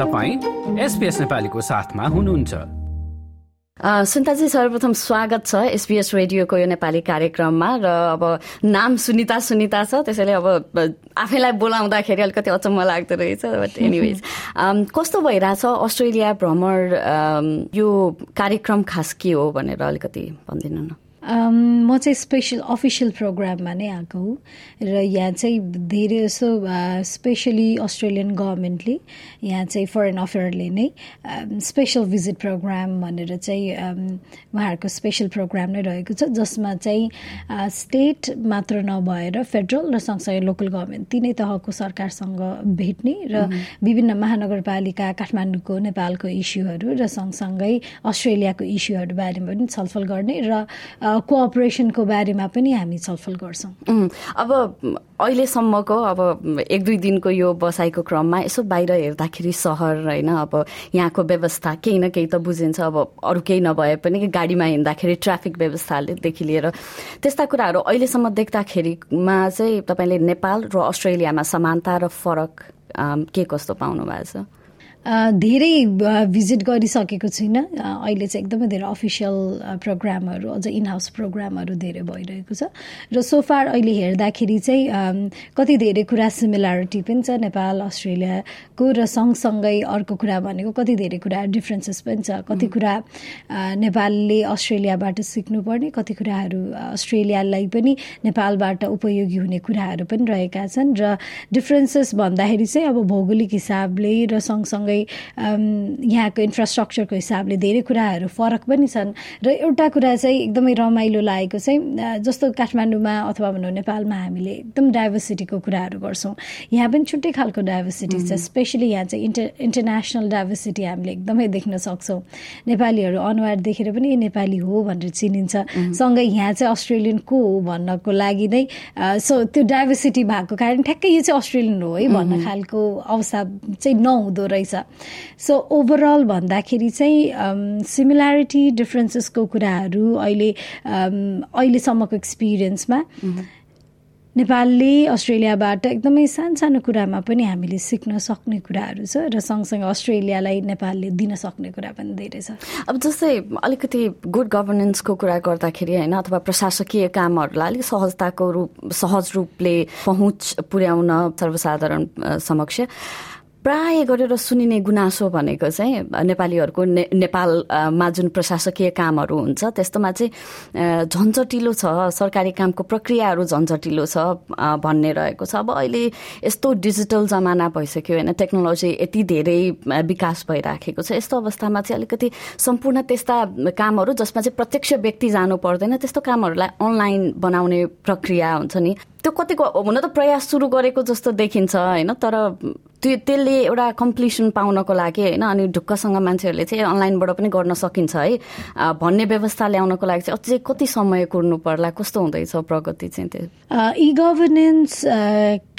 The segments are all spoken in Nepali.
तपाईँ एसपिएस नेपालीको साथमा हुनुहुन्छ। सुन्ताजी सर्वप्रथम स्वागत छ एसपिएस रेडियोको यो नेपाली कार्यक्रममा र अब नाम सुनिता सुनिता छ त्यसैले अब आफैलाई बोलाउँदाखेरि अलिकति अचम्म लाग्दो रहेछ बट एनिवेज कस्तो भइरहेछ अस्ट्रेलिया भ्रमण यो कार्यक्रम खास के हो भनेर अलिकति भनिदिनु न? म चाहिँ स्पेसल अफिसियल प्रोग्राममा नै आएको हुँ र यहाँ चाहिँ धेरै जसो स्पेसली अस्ट्रेलियन गभर्मेन्टले यहाँ चाहिँ फरेन अफेयरले नै स्पेसल भिजिट प्रोग्राम भनेर चाहिँ उहाँहरूको स्पेसल प्रोग्राम नै रहेको छ जसमा चाहिँ स्टेट मात्र नभएर फेडरल र सँगसँगै लोकल गभर्मेन्ट तिनै तहको सरकारसँग भेट्ने र विभिन्न महानगरपालिका काठमाडौँको नेपालको इस्युहरू र सँगसँगै अस्ट्रेलियाको इस्युहरू बारेमा पनि छलफल गर्ने र कोअपरेसनको बारेमा पनि हामी छलफल गर्छौँ। अब अहिलेसम्मको अब एक दुई दिनको यो बसाइको क्रममा यसो बाहिर हेर्दाखेरि सहर होइन अब यहाँको व्यवस्था केही न केही त बुझिन्छ अब अरू केही नभए पनि गाडीमा हिँड्दाखेरि ट्राफिक व्यवस्थादेखि लिएर त्यस्ता कुराहरू अहिलेसम्म देख्दाखेरिमा चाहिँ तपाईँले नेपाल र अस्ट्रेलियामा समानता र फरक के कस्तो पाउनु भएको छ? धेरै भिजिट गरिसकेको छुइनँ अहिले चाहिँ एकदमै धेरै अफिसियल प्रोग्रामहरू अझ इन हाउस प्रोग्रामहरू धेरै भइरहेको छ। र सोफार अहिले हेर्दाखेरि चाहिँ कति धेरै कुरा सिमिल्यारिटी पनि छ नेपाल अस्ट्रेलियाको र सँगसँगै अर्को कुरा भनेको कति धेरै कुरा डिफ्रेन्सेस पनि छ। कति कुरा नेपालले अस्ट्रेलियाबाट सिक्नुपर्ने कति कुराहरू अस्ट्रेलियालाई पनि नेपालबाट उपयोगी हुने कुराहरू पनि रहेका छन्। र डिफ्रेन्सेस भन्दाखेरि चाहिँ अब भौगोलिक हिसाबले र सँगसँगै सँगसँगै यहाँको इन्फ्रास्ट्रक्चरको हिसाबले धेरै कुराहरू फरक पनि छन् र एउटा कुरा चाहिँ एकदमै रमाइलो लागेको चाहिँ जस्तो काठमाडौँमा अथवा भनौँ नेपालमा हामीले एकदम डाइभर्सिटीको कुराहरू गर्छौँ। यहाँ पनि छुट्टै खालको डाइभर्सिटी छ स्पेसली यहाँ चाहिँ इन्टर इन्टरनेसनल डाइभर्सिटी हामीले एकदमै देख्न सक्छौँ। नेपालीहरू अनुहार देखेर पनि नेपाली हो भनेर चिनिन्छ। सँगै यहाँ चाहिँ अस्ट्रेलियन को हो भन्नको लागि नै सो त्यो डाइभर्सिटी भएको कारण ठ्याक्कै यो चाहिँ अस्ट्रेलियन हो है भन्न खालको अवस्था चाहिँ नहुँदो रहेछ। सो ओभरअल भन्दाखेरि चाहिँ सिमिल्यारिटी डिफ्रेन्सेसको कुराहरू अहिले अहिलेसम्मको एक्सपिरियन्समा नेपालले अस्ट्रेलियाबाट एकदमै सानो सानो कुरामा पनि हामीले सिक्न सक्ने कुराहरू छ र सँगसँगै अस्ट्रेलियालाई नेपालले दिन सक्ने कुरा पनि धेरै छ। अब जस्तै अलिकति गुड गभर्नेन्सको कुरा गर्दाखेरि होइन अथवा प्रशासकीय कामहरूलाई अलिक सहजताको रूप सहज रूपले पहुँच पुर्याउन सर्वसाधारण समक्ष। प्राय गरेर सुनिने गुनासो भनेको चाहिँ नेपालीहरूको ने नेपालमा जुन प्रशासकीय कामहरू हुन्छ त्यस्तोमा चाहिँ झन्झटिलो छ सरकारी कामको प्रक्रियाहरू झन्झटिलो छ भन्ने रहेको छ। अब अहिले यस्तो डिजिटल जमाना भइसक्यो होइन टेक्नोलोजी यति धेरै विकास भइराखेको छ। यस्तो अवस्थामा चाहिँ अलिकति सम्पूर्ण त्यस्ता कामहरू जसमा चाहिँ प्रत्यक्ष व्यक्ति जानु पर्दैन त्यस्तो कामहरूलाई अनलाइन बनाउने प्रक्रिया हुन्छ नि। त्यो कतिको हुन त प्रयास सुरु गरेको जस्तो देखिन्छ होइन? तर त्यो त्यसले एउटा कम्प्लिसन पाउनको लागि होइन? अनि ढुक्कसँग मान्छेहरूले चाहिँ अनलाइनबाट पनि गर्न सकिन्छ है? भन्ने व्यवस्था ल्याउनको लागि चाहिँ अझै कति समय कुर्नु पर्ला? कस्तो हुँदैछ प्रगति चाहिँ त्यो? इ गभर्नेन्स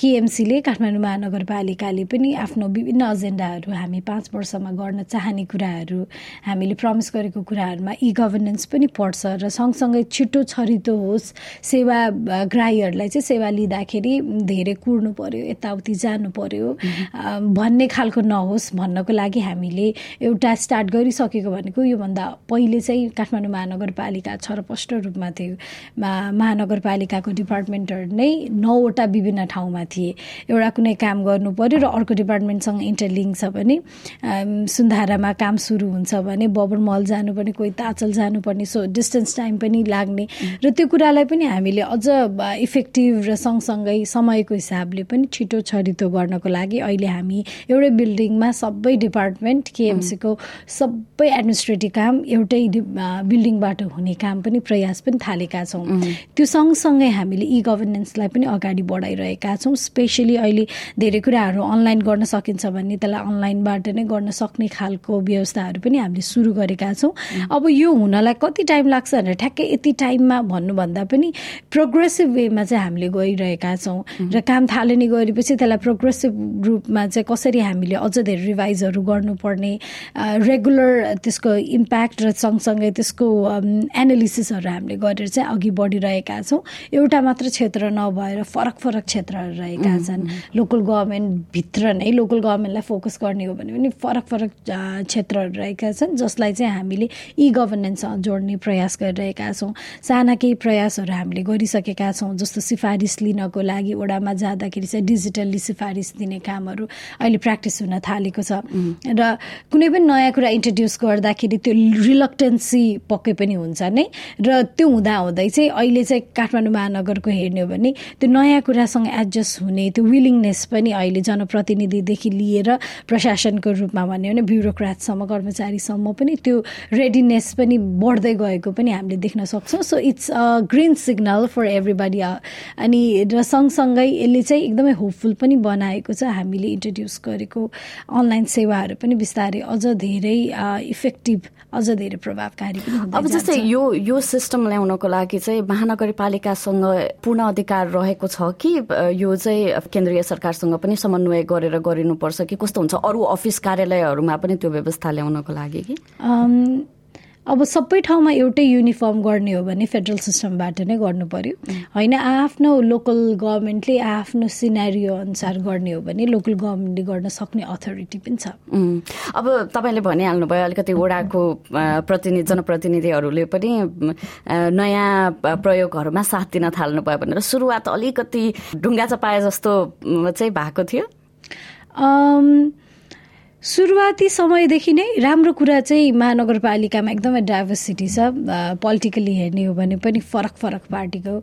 केएमसीले काठमाडौँ महानगरपालिकाले पनि आफ्नो विभिन्न एजेन्डाहरू हामी पाँच वर्षमा गर्न चाहने कुराहरू हामीले प्रमिस गरेको कुराहरूमा इ गभर्नेन्स पनि पर्छ र सँगसँगै छिटो छरितो होस् सेवाग्राहीहरूलाई चाहिँ सेवा लिँदाखेरि धेरै कुर्नु पर्यो यताउति जानु पर्यो। भन्ने खालको नहोस् भन्नको लागि हामीले एउटा स्टार्ट गरिसकेको भनेको योभन्दा पहिले चाहिँ काठमाडौँ महानगरपालिका छरपष्ट रूपमा थियो। महानगरपालिकाको डिपार्टमेन्टहरू नै नौवटा विभिन्न ठाउँमा थिए। एउटा कुनै काम गर्नु पर्यो र अर्को डिपार्टमेन्टसँग इन्टरलिङ्क छ भने सुन्धारामा काम सुरु हुन्छ भने बबरमल जानुपर्ने कोही ताचल जानुपर्ने सो डिस्टेन्स टाइम पनि लाग्ने। र त्यो कुरालाई पनि हामीले अझ इफेक्टिभ र सँगसँगै समयको हिसाबले पनि छिटो छरितो गर्नको लागि अहिले हामी एउटै बिल्डिङमा सबै डिपार्टमेन्ट केएमसीको सबै एडमिनिस्ट्रेटिभ काम एउटै बिल्डिङबाट हुने काम पनि प्रयास पनि थालेका छौँ। त्यो सँगसँगै हामीले इ गभर्नेन्सलाई पनि अगाडि बढाइरहेका छौँ स्पेसली अहिले धेरै कुराहरू अनलाइन गर्न सकिन्छ भने त्यसलाई अनलाइनबाट नै गर्न सक्ने खालको व्यवस्थाहरू पनि हामीले सुरु गरेका छौँ। अब यो हुनलाई कति टाइम लाग्छ भनेर ठ्याक्कै यति टाइममा भन्नुभन्दा पनि प्रोग्रेसिभ वेमा चाहिँ हामीले गइरहेका छौँ। र काम थालनी गरेपछि त्यसलाई प्रोग्रेसिभ रूप रूपमा चाहिँ कसरी हामीले अझ धेरै रिभाइजहरू गर्नुपर्ने रेगुलर त्यसको इम्प्याक्ट र सँगसँगै त्यसको एनालिसिसहरू हामीले गरेर चाहिँ अघि बढिरहेका छौँ। एउटा मात्र क्षेत्र नभएर फरक फरक क्षेत्रहरू रहेका छन्। लोकल गभर्मेन्टभित्र नै लोकल गभर्मेन्टलाई फोकस गर्ने हो भने पनि फरक फरक क्षेत्रहरू रहेका छन् जसलाई चाहिँ हामीले इ गभर्नेन्ससँग जोड्ने प्रयास गरिरहेका छौँ। साना केही प्रयासहरू हामीले गरिसकेका छौँ जस्तो सिफारिस लिनको लागि ओडामा जाँदाखेरि चाहिँ डिजिटल्ली सिफारिस दिने कामहरू अहिले प्र्याक्टिस हुन थालेको छ। र कुनै पनि नयाँ कुरा इन्ट्रोड्युस गर्दाखेरि त्यो रिलक्टेन्सी पक्कै पनि हुन्छ नै। र त्यो हुँदा हुँदै चाहिँ अहिले चाहिँ काठमाडौँ महानगरको हेर्ने हो भने त्यो नयाँ कुरासँग एडजस्ट हुने त्यो विलिङनेस पनि अहिले जनप्रतिनिधिदेखि लिएर प्रशासनको रूपमा भन्यो भने ब्युरोक्राटसम्म कर्मचारीसम्म पनि त्यो रेडिनेस पनि बढ्दै गएको पनि हामीले देख्न सक्छौँ। So it's a green signal for everybody अनि र सँगसँगै यसले चाहिँ एकदमै होपफुल पनि बनाएको छ। हामीले इन्ट्रोड्युस गरेको अनलाइन सेवाहरू पनि बिस्तारै अझ धेरै इफेक्टिभ अझ धेरै प्रभावकारी अब जस्तै यो यो सिस्टम ल्याउनको लागि चाहिँ महानगरपालिकासँग पूर्ण अधिकार रहेको छ कि यो चाहिँ केन्द्रीय सरकारसँग पनि समन्वय गरेर गरिनुपर्छ कि कस्तो हुन्छ? अरू अफिस कार्यालयहरूमा पनि त्यो व्यवस्था ल्याउनको लागि कि? अब सबै ठाउँमा एउटै युनिफर्म गर्ने हो भने फेडरल सिस्टमबाट नै गर्नु पर्यो। होइन आफ्नो लोकल गभर्मेन्टले आफ्नो सिनारियो अनुसार गर्ने हो भने लोकल गभर्मेन्टले गर्न सक्ने अथोरिटी पनि छ। अब तपाईँले भनिहाल्नुभयो अलिकति वडाको प्रतिनिधि जनप्रतिनिधिहरूले पनि नयाँ प्रयोगहरूमा साथ दिन थाल्नुभयो भनेर सुरुवात अलिकति ढुङ्गा चपाए जस्तो चाहिँ भएको थियो। सुरुवाती समयदेखि नै राम्रो कुरा चाहिँ महानगरपालिकामा एकदमै डाइभर्सिटी छ पोलिटिकली हेर्ने हो भने पनि फरक फरक पार्टीको।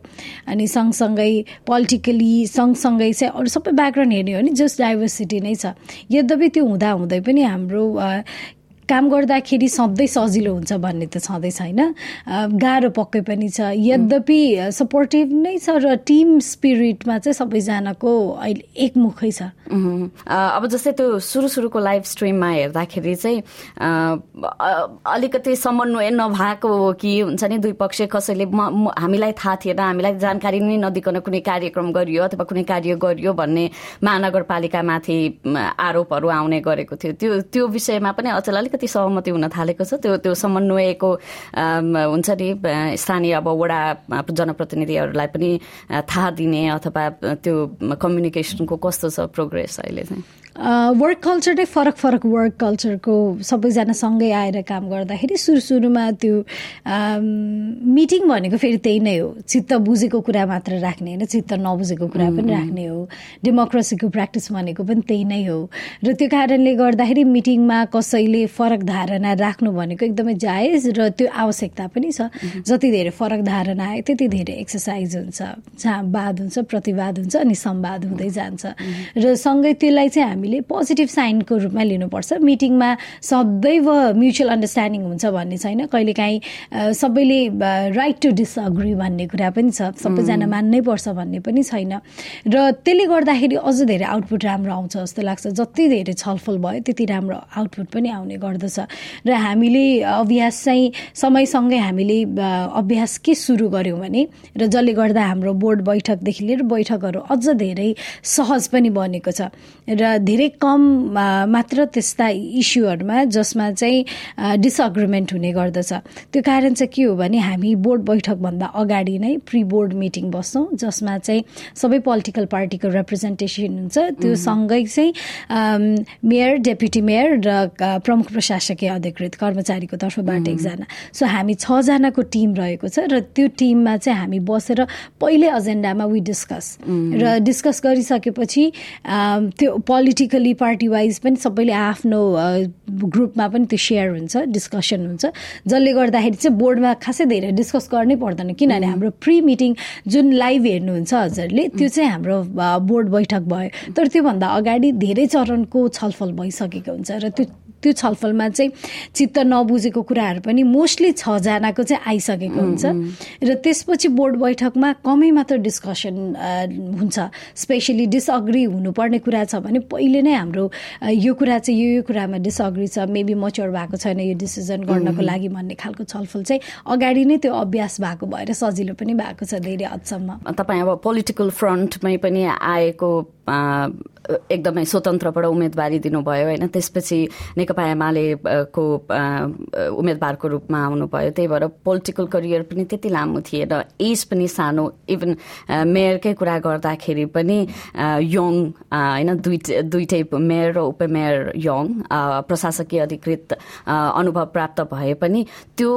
अनि सँगसँगै पोलिटिकली सँगसँगै चाहिँ अरू सबै ब्याकग्राउन्ड हेर्ने हो भने जस्ट डाइभर्सिटी नै छ। यद्यपि त्यो हुँदाहुँदै पनि हाम्रो काम गर्दाखेरि सधैँ सजिलो हुन्छ भन्ने त छँदै छैन। गाह्रो पक्कै पनि छ। यद्यपि सपोर्टिभ नै छ र टिम स्पिरिटमा चाहिँ सबैजनाको अहिले एकमुखै छ। अब जस्तै त्यो सुरु सुरुको लाइभ स्ट्रिममा हेर्दाखेरि चाहिँ अलिकति समन्वय नभएको हो कि हुन्छ नि दुई पक्ष कसैले हामीलाई थाहा थिएन हामीलाई जानकारी नै नदिकन कुनै कार्यक्रम गरियो अथवा कुनै कार्य गरियो भन्ने महानगरपालिकामाथि आरोपहरू आउने गरेको थियो। त्यो त्यो विषयमा पनि अचेल अलिकति अलिकति सहमति हुन थालेको छ। त्यो त्यो समन्वयको हुन्छ नि स्थानीय अब वडा जनप्रतिनिधिहरूलाई पनि थाहा दिने अथवा त्यो कम्युनिकेसनको कस्तो छ प्रोग्रेस अहिले चाहिँ? वर्क कल्चर नै फरक फरक वर्क कल्चरको सबैजना सँगै आएर काम गर्दाखेरि सुरु सुरुमा त्यो मिटिङ भनेको फेरि त्यही नै हो। चित्त बुझेको कुरा मात्र राख्ने होइन चित्त नबुझेको कुरा पनि राख्ने हो। डेमोक्रेसीको प्र्याक्टिस भनेको पनि त्यही नै हो। र त्यो कारणले गर्दाखेरि मिटिङमा कसैले फरक धारणा राख्नु भनेको एकदमै जायज र त्यो आवश्यकता पनि छ। जति धेरै फरक धारणा आयो त्यति धेरै एक्सर्साइज हुन्छ। जहाँ वाद हुन्छ प्रतिवाद हुन्छ अनि संवाद हुँदै जान्छ। र सँगै त्यसलाई चाहिँ हामी हामीले पोजिटिभ साइनको रूपमा लिनुपर्छ। मिटिङमा सदैव म्युचुअल अन्डरस्ट्यान्डिङ हुन्छ भन्ने छैन। कहिलेकाहीँ सबैले राइट टु डिसअग्री भन्ने कुरा पनि छ। सबैजना मान्नै पर्छ भन्ने पनि छैन। र त्यसले गर्दाखेरि अझ धेरै आउटपुट राम्रो आउँछ जस्तो लाग्छ। जति धेरै छलफल भयो त्यति राम्रो आउटपुट पनि आउने गर्दछ। र हामीले अभ्यास चाहिँ समयसँगै हामीले अभ्यास के सुरु गऱ्यौँ भने र जसले गर्दा हाम्रो बोर्ड बैठकदेखि लिएर बैठकहरू अझ धेरै सहज पनि बनेको छ। र धेरै कम मात्र त्यस्ता इस्युहरूमा जसमा चाहिँ डिसअग्रिमेन्ट हुने गर्दछ। त्यो कारण चाहिँ के हो भने हामी बोर्ड बैठकभन्दा अगाडि नै प्रि बोर्ड मिटिङ बस्छौँ जसमा चाहिँ सबै पोलिटिकल पार्टीको रिप्रेजेन्टेसन हुन्छ। त्यो सँगै चाहिँ मेयर डेप्युटी मेयर र प्रमुख प्रशासकीय अधिकृत कर्मचारीको तर्फबाट एकजना। सो हामी छजनाको टिम रहेको छ र त्यो टिममा चाहिँ हामी बसेर पहिले एजेन्डामा वी डिस्कस र डिस्कस गरिसकेपछि त्यो पोलिटिक पोलिटिकली पार्टी वाइज पनि सबैले आफ्नो ग्रुपमा पनि त्यो सेयर हुन्छ डिस्कसन हुन्छ। जसले गर्दाखेरि चाहिँ बोर्डमा खासै धेरै डिस्कस गर्नै पर्दैन। किनभने हाम्रो प्रि मिटिङ जुन लाइभ हेर्नुहुन्छ हजुरले त्यो चाहिँ हाम्रो बोर्ड बैठक भयो। तर त्योभन्दा अगाडि धेरै चरणको छलफल भइसकेको हुन्छ र त्यो त्यो छलफलमा चाहिँ चित्त नबुझेको कुराहरू पनि मोस्टली छजनाको चाहिँ आइसकेको हुन्छ। र त्यसपछि बोर्ड बैठकमा कमै मात्र डिस्कसन हुन्छ। स्पेसली डिसअग्री हुनुपर्ने कुरा छ भने पहिले नै हाम्रो यो कुरा चाहिँ यो यो कुरामा डिसअग्री छ। मेबी मच्योर भएको छैन यो डिसिजन गर्नको लागि भन्ने खालको छलफल चाहिँ अगाडि नै त्यो अभ्यास भएको भएर सजिलो पनि भएको छ धेरै हदसम्म। तपाईँ अब पोलिटिकल फ्रन्टमै पनि आएको एकदमै स्वतन्त्रबाट उम्मेदवारी दिनुभयो होइन? त्यसपछि नेकपा एमाले को उम्मेदवारको रूपमा आउनुभयो। त्यही भएर पोलिटिकल करियर पनि त्यति लामो थिएन। एज पनि सानो इभन मेयरकै कुरा गर्दाखेरि पनि यङ होइन? दुइटै दुइटै मेयर र उपमेयर यङ प्रशासकीय अधिकृत अनुभव प्राप्त भए पनि त्यो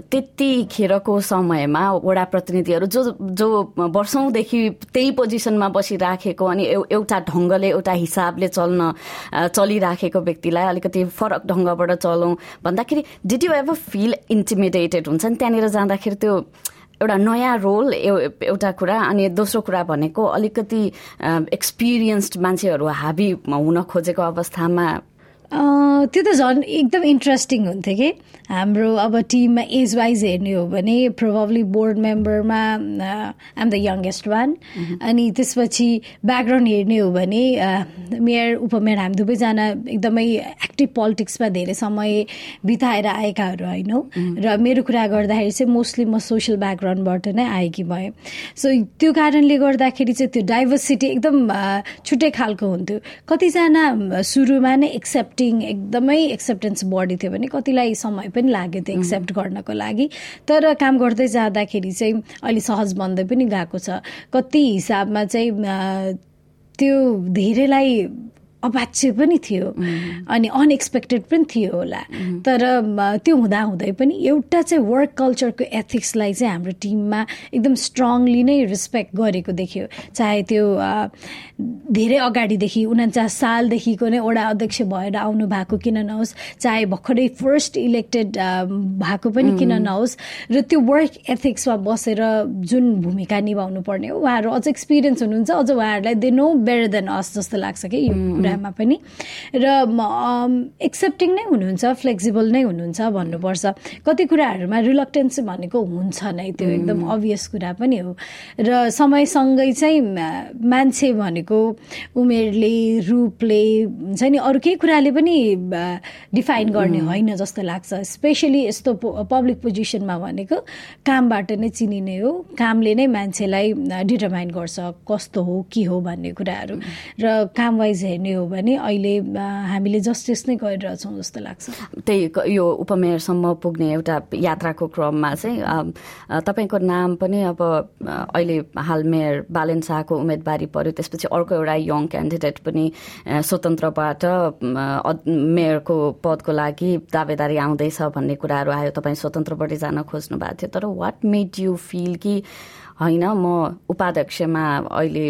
त्यतिखेरको समयमा वडा प्रतिनिधिहरू जो जो वर्षौँदेखि त्यही पोजिसनमा बसिराखेको अनि एउटा ढङ्गले एउटा हिसाबले चल्न चलिराखेको व्यक्तिलाई अलिकति फरक ढङ्गबाट चलौँ भन्दाखेरि did you ever feel intimidated हुन्छ नि? त्यहाँनिर जाँदाखेरि त्यो एउटा नयाँ रोल एउटा कुरा अनि दोस्रो कुरा भनेको अलिकति एक्सपिरियन्स्ड मान्छेहरू हाबी हुन खोजेको अवस्थामा त्यो त झन् एकदम इन्ट्रेस्टिङ हुन्थ्यो कि। हाम्रो अब टिममा एज वाइज हेर्ने हो भने प्रोभाब्ली बोर्ड मेम्बरमा आम द यङ्गेस्ट वान अनि त्यसपछि ब्याकग्राउन्ड हेर्ने हो भने मेयर उपमेयर हामी दुवैजना एकदमै एक्टिभ पोलिटिक्समा धेरै समय बिताएर आएकाहरू होइनौँ। र मेरो कुरा गर्दाखेरि चाहिँ मोस्टली म सोसियल ब्याकग्राउन्डबाट नै आएकी भएँ। सो त्यो कारणले गर्दाखेरि चाहिँ त्यो डाइभर्सिटी एकदम छुट्टै खालको हुन्थ्यो। कतिजना सुरुमा नै एक्सेप्टिङ एकदमै एक्सेप्टेन्स बढी थियो भने कतिलाई समय पनि लाग्यो त्यो एक्सेप्ट गर्नको लागि। तर काम गर्दै जाँदाखेरि चाहिँ अहिले सहज बन्दै पनि गएको छ। कति हिसाबमा चाहिँ त्यो धेरैलाई अपाच्य पनि थियो। अनि अनएक्सपेक्टेड पनि थियो होला। तर त्यो हुँदा हुँदै पनि एउटा चाहिँ वर्क कल्चरको एथिक्सलाई चाहिँ हाम्रो टिममा एकदम स्ट्रङली नै रेस्पेक्ट गरेको देखियो। चाहे त्यो धेरै अगाडिदेखि उन्चास सालदेखिको नै वडा अध्यक्ष भएर आउनु भएको किन नहोस् चाहे भर्खरै फर्स्ट इलेक्टेड भएको पनि किन नहोस् र त्यो वर्क एथिक्समा बसेर जुन भूमिका निभाउनु पर्ने हो उहाँहरू अझ एक्सपिरियन्स हुनुहुन्छ अझ उहाँहरूलाई they know better than us जस्तो लाग्छ कि यो कुरामा पनि। र एक्सेप्टिङ नै हुनुहुन्छ फ्लेक्सिबल नै हुनुहुन्छ भन्नुपर्छ। कति कुराहरूमा रिलक्टेन्स भनेको हुन्छ नै त्यो एकदम अभियस कुरा पनि हो। र समयसँगै चाहिँ मान्छे भनेको उमेरले रूपले हुन्छ नि अरू केही कुराले पनि डिफाइन गर्ने होइन जस्तो लाग्छ। स्पेसली यस्तो पब्लिक पोजिसनमा भनेको कामबाट नै चिनिने हो। कामले नै मान्छेलाई डिटर्माइन गर्छ कस्तो हो के हो भन्ने कुराहरू। र काम वाइज हेर्ने हो भने अहिले हामीले जस्टिस नै गरिरहेछौँ जस्तो लाग्छ। त्यही यो उपमेयरसम्म पुग्ने एउटा यात्राको क्रममा चाहिँ तपाईँको नाम पनि अब अहिले हाल मेयर बालेन शाहको उम्मेदवारी पर्यो त्यसपछि अर्को एउटा यङ क्यान्डिडेट पनि स्वतन्त्रबाट मेयरको पदको लागि दावेदारी आउँदैछ भन्ने कुराहरू आयो तपाईँ स्वतन्त्रपट्टि जान खोज्नु भएको थियो। तर वाट मेड यु फिल कि होइन म उपाध्यक्षमा अहिले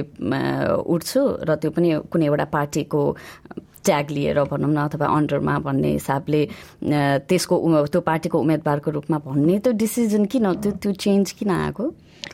उठ्छु र त्यो पनि कुनै एउटा पार्टीको ट्याग लिएर भनौँ न अथवा अन्डरमा भन्ने हिसाबले त्यसको त्यो पार्टीको उम्मेदवारको रूपमा भन्ने त्यो डिसिजन किन त्यो त्यो चेन्ज किन आएको?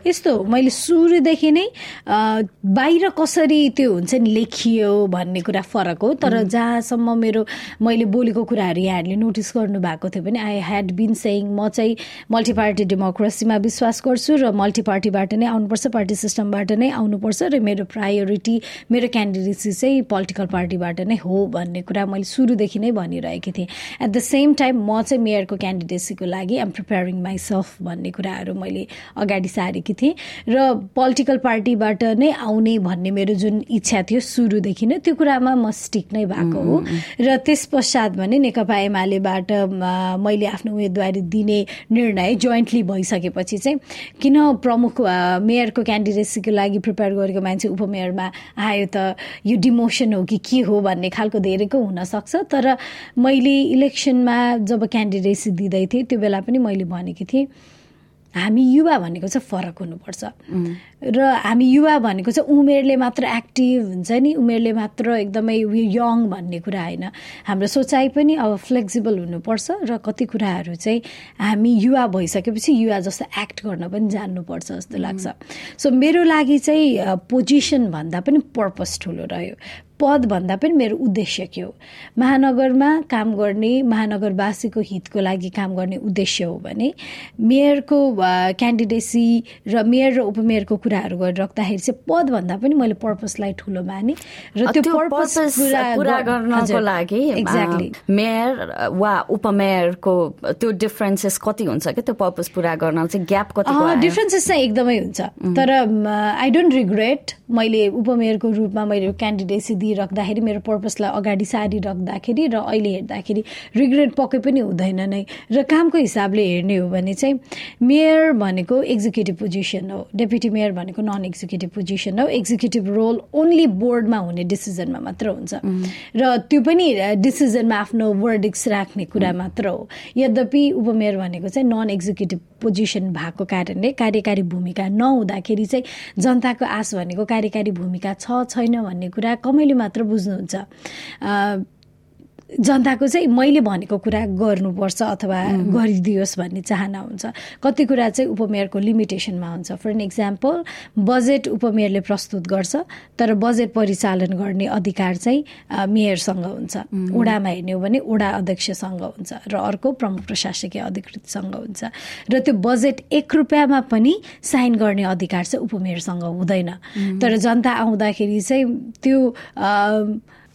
यस्तो मैले सुरुदेखि नै बाहिर कसरी त्यो हुन्छ नि लेखियो भन्ने कुरा फरक हो। तर जहाँसम्म मेरो मैले बोलेको कुराहरू यहाँहरूले नोटिस गर्नुभएको थियो भने आई ह्याड बिन सेङ म चाहिँ मल्टी पार्टी डेमोक्रेसीमा विश्वास गर्छु र मल्टी पार्टीबाट नै आउनुपर्छ पार्टी सिस्टमबाट नै आउनुपर्छ र मेरो प्रायोरिटी मेरो क्यान्डिडेसी चाहिँ पोलिटिकल पार्टीबाट नै हो भन्ने कुरा मैले सुरुदेखि नै भनिरहेकी थिएँ। एट द सेम टाइम म चाहिँ मेयरको क्यान्डिडेसीको लागि आम प्रिपेरिङ माइसेल्फ भन्ने कुराहरू मैले अगाडि सारेँ गरेकी थिएँ र पोलिटिकल पार्टीबाट नै आउने भन्ने मेरो जुन इच्छा थियो सुरुदेखि नै त्यो कुरामा म स्टिक नै भएको हो। र त्यस पश्चात भने नेकपा एमालेबाट मैले आफ्नो उम्मेदवारी दिने निर्णय जोइन्टली भइसकेपछि चाहिँ किन प्रमुख मेयरको क्यान्डिडेसीको लागि प्रिपेयर गरेको मान्छे उपमेयरमा आयो त यो डिमोसन हो कि के हो भन्ने खालको धेरैको हुनसक्छ। तर मैले इलेक्सनमा जब क्यान्डिडेसी दिँदै थिएँ त्यो बेला पनि मैले भनेकी थिएँ हामी युवा भनेको चाहिँ फरक हुनुपर्छ। र हामी युवा भनेको चाहिँ उमेरले मात्र एक्टिभ हुन्छ नि उमेरले मात्र एकदमै यङ भन्ने कुरा होइन। हाम्रो सोचाइ पनि अब फ्लेक्सिबल हुनुपर्छ र कति कुराहरू चाहिँ हामी युवा भइसकेपछि युवा जस्तो एक्ट गर्न पनि जान्नुपर्छ जस्तो लाग्छ। सो मेरो लागि चाहिँ पोजिसन भन्दा पनि पर्पस ठुलो रह्यो। पदभन्दा पनि मेरो उद्देश्य के हो? महानगरमा काम गर्ने महानगरवासीको हितको लागि काम गर्ने उद्देश्य हो भने मेयरको क्यान्डिडेसी र मेयर र उपमेयरको कुराहरू गरिराख्दाखेरि चाहिँ पदभन्दा पनि मैले पर्पसलाई ठुलो माने र त्यो पर्पस पुरा गर्नको लागि एक्ज्याक्टली मेयर वा उपमेयरको त्यो डिफरेन्सेस कति हुन्छ कि त्यो पर्पस पुरा गर्न चाहिँ ग्याप कति डिफरेन्सेस चाहिँ एकदमै हुन्छ। तर आई डोन्ट रिग्रेट मैले उपमेयरको रूपमा मैले क्यान्डिडेसी दिइराख्दाखेरि मेरो पर्पसलाई अगाडि सारिराख्दाखेरि र अहिले हेर्दाखेरि रिग्रेट पक्कै पनि हुँदैन नै। र कामको हिसाबले हेर्ने हो भने चाहिँ मेयर भनेको एक्जिक्युटिभ पोजिसन हो। डेपुटी मेयर भनेको नन एक्जिक्युटिभ पोजिसन हो। एक्जिक्युटिभ रोल ओन्ली बोर्डमा हुने डिसिजनमा मात्र हुन्छ। र त्यो पनि डिसिजनमा आफ्नो वर्डिक्स राख्ने कुरा मात्र हो। यद्यपि उपमेयर भनेको चाहिँ नन एक्जिक्युटिभ पोजिसन भएको कारणले कार्यकारी भूमिका नहुँदाखेरि चाहिँ जनताको आश भनेको कार्यकारी भूमिका छ छैन भन्ने कुरा कमैले मात्र बुझ्नुहुन्छ। जनताको चाहिँ मैले भनेको कुरा गर्नुपर्छ अथवा गरिदियोस् भन्ने चाहना हुन्छ। कति कुरा चाहिँ उपमेयरको लिमिटेसनमा हुन्छ। फर एन इक्जाम्पल बजेट उपमेयरले प्रस्तुत गर्छ तर बजेट परिचालन गर्ने अधिकार चाहिँ मेयरसँग हुन्छ। ओडामा हेर्ने हो भने ओडा अध्यक्षसँग हुन्छ र अर्को प्रमुख प्रशासकीय अधिकृतसँग हुन्छ। र त्यो बजेट एक रुपियाँमा पनि साइन गर्ने अधिकार चाहिँ उपमेयरसँग हुँदैन। तर जनता आउँदाखेरि चाहिँ त्यो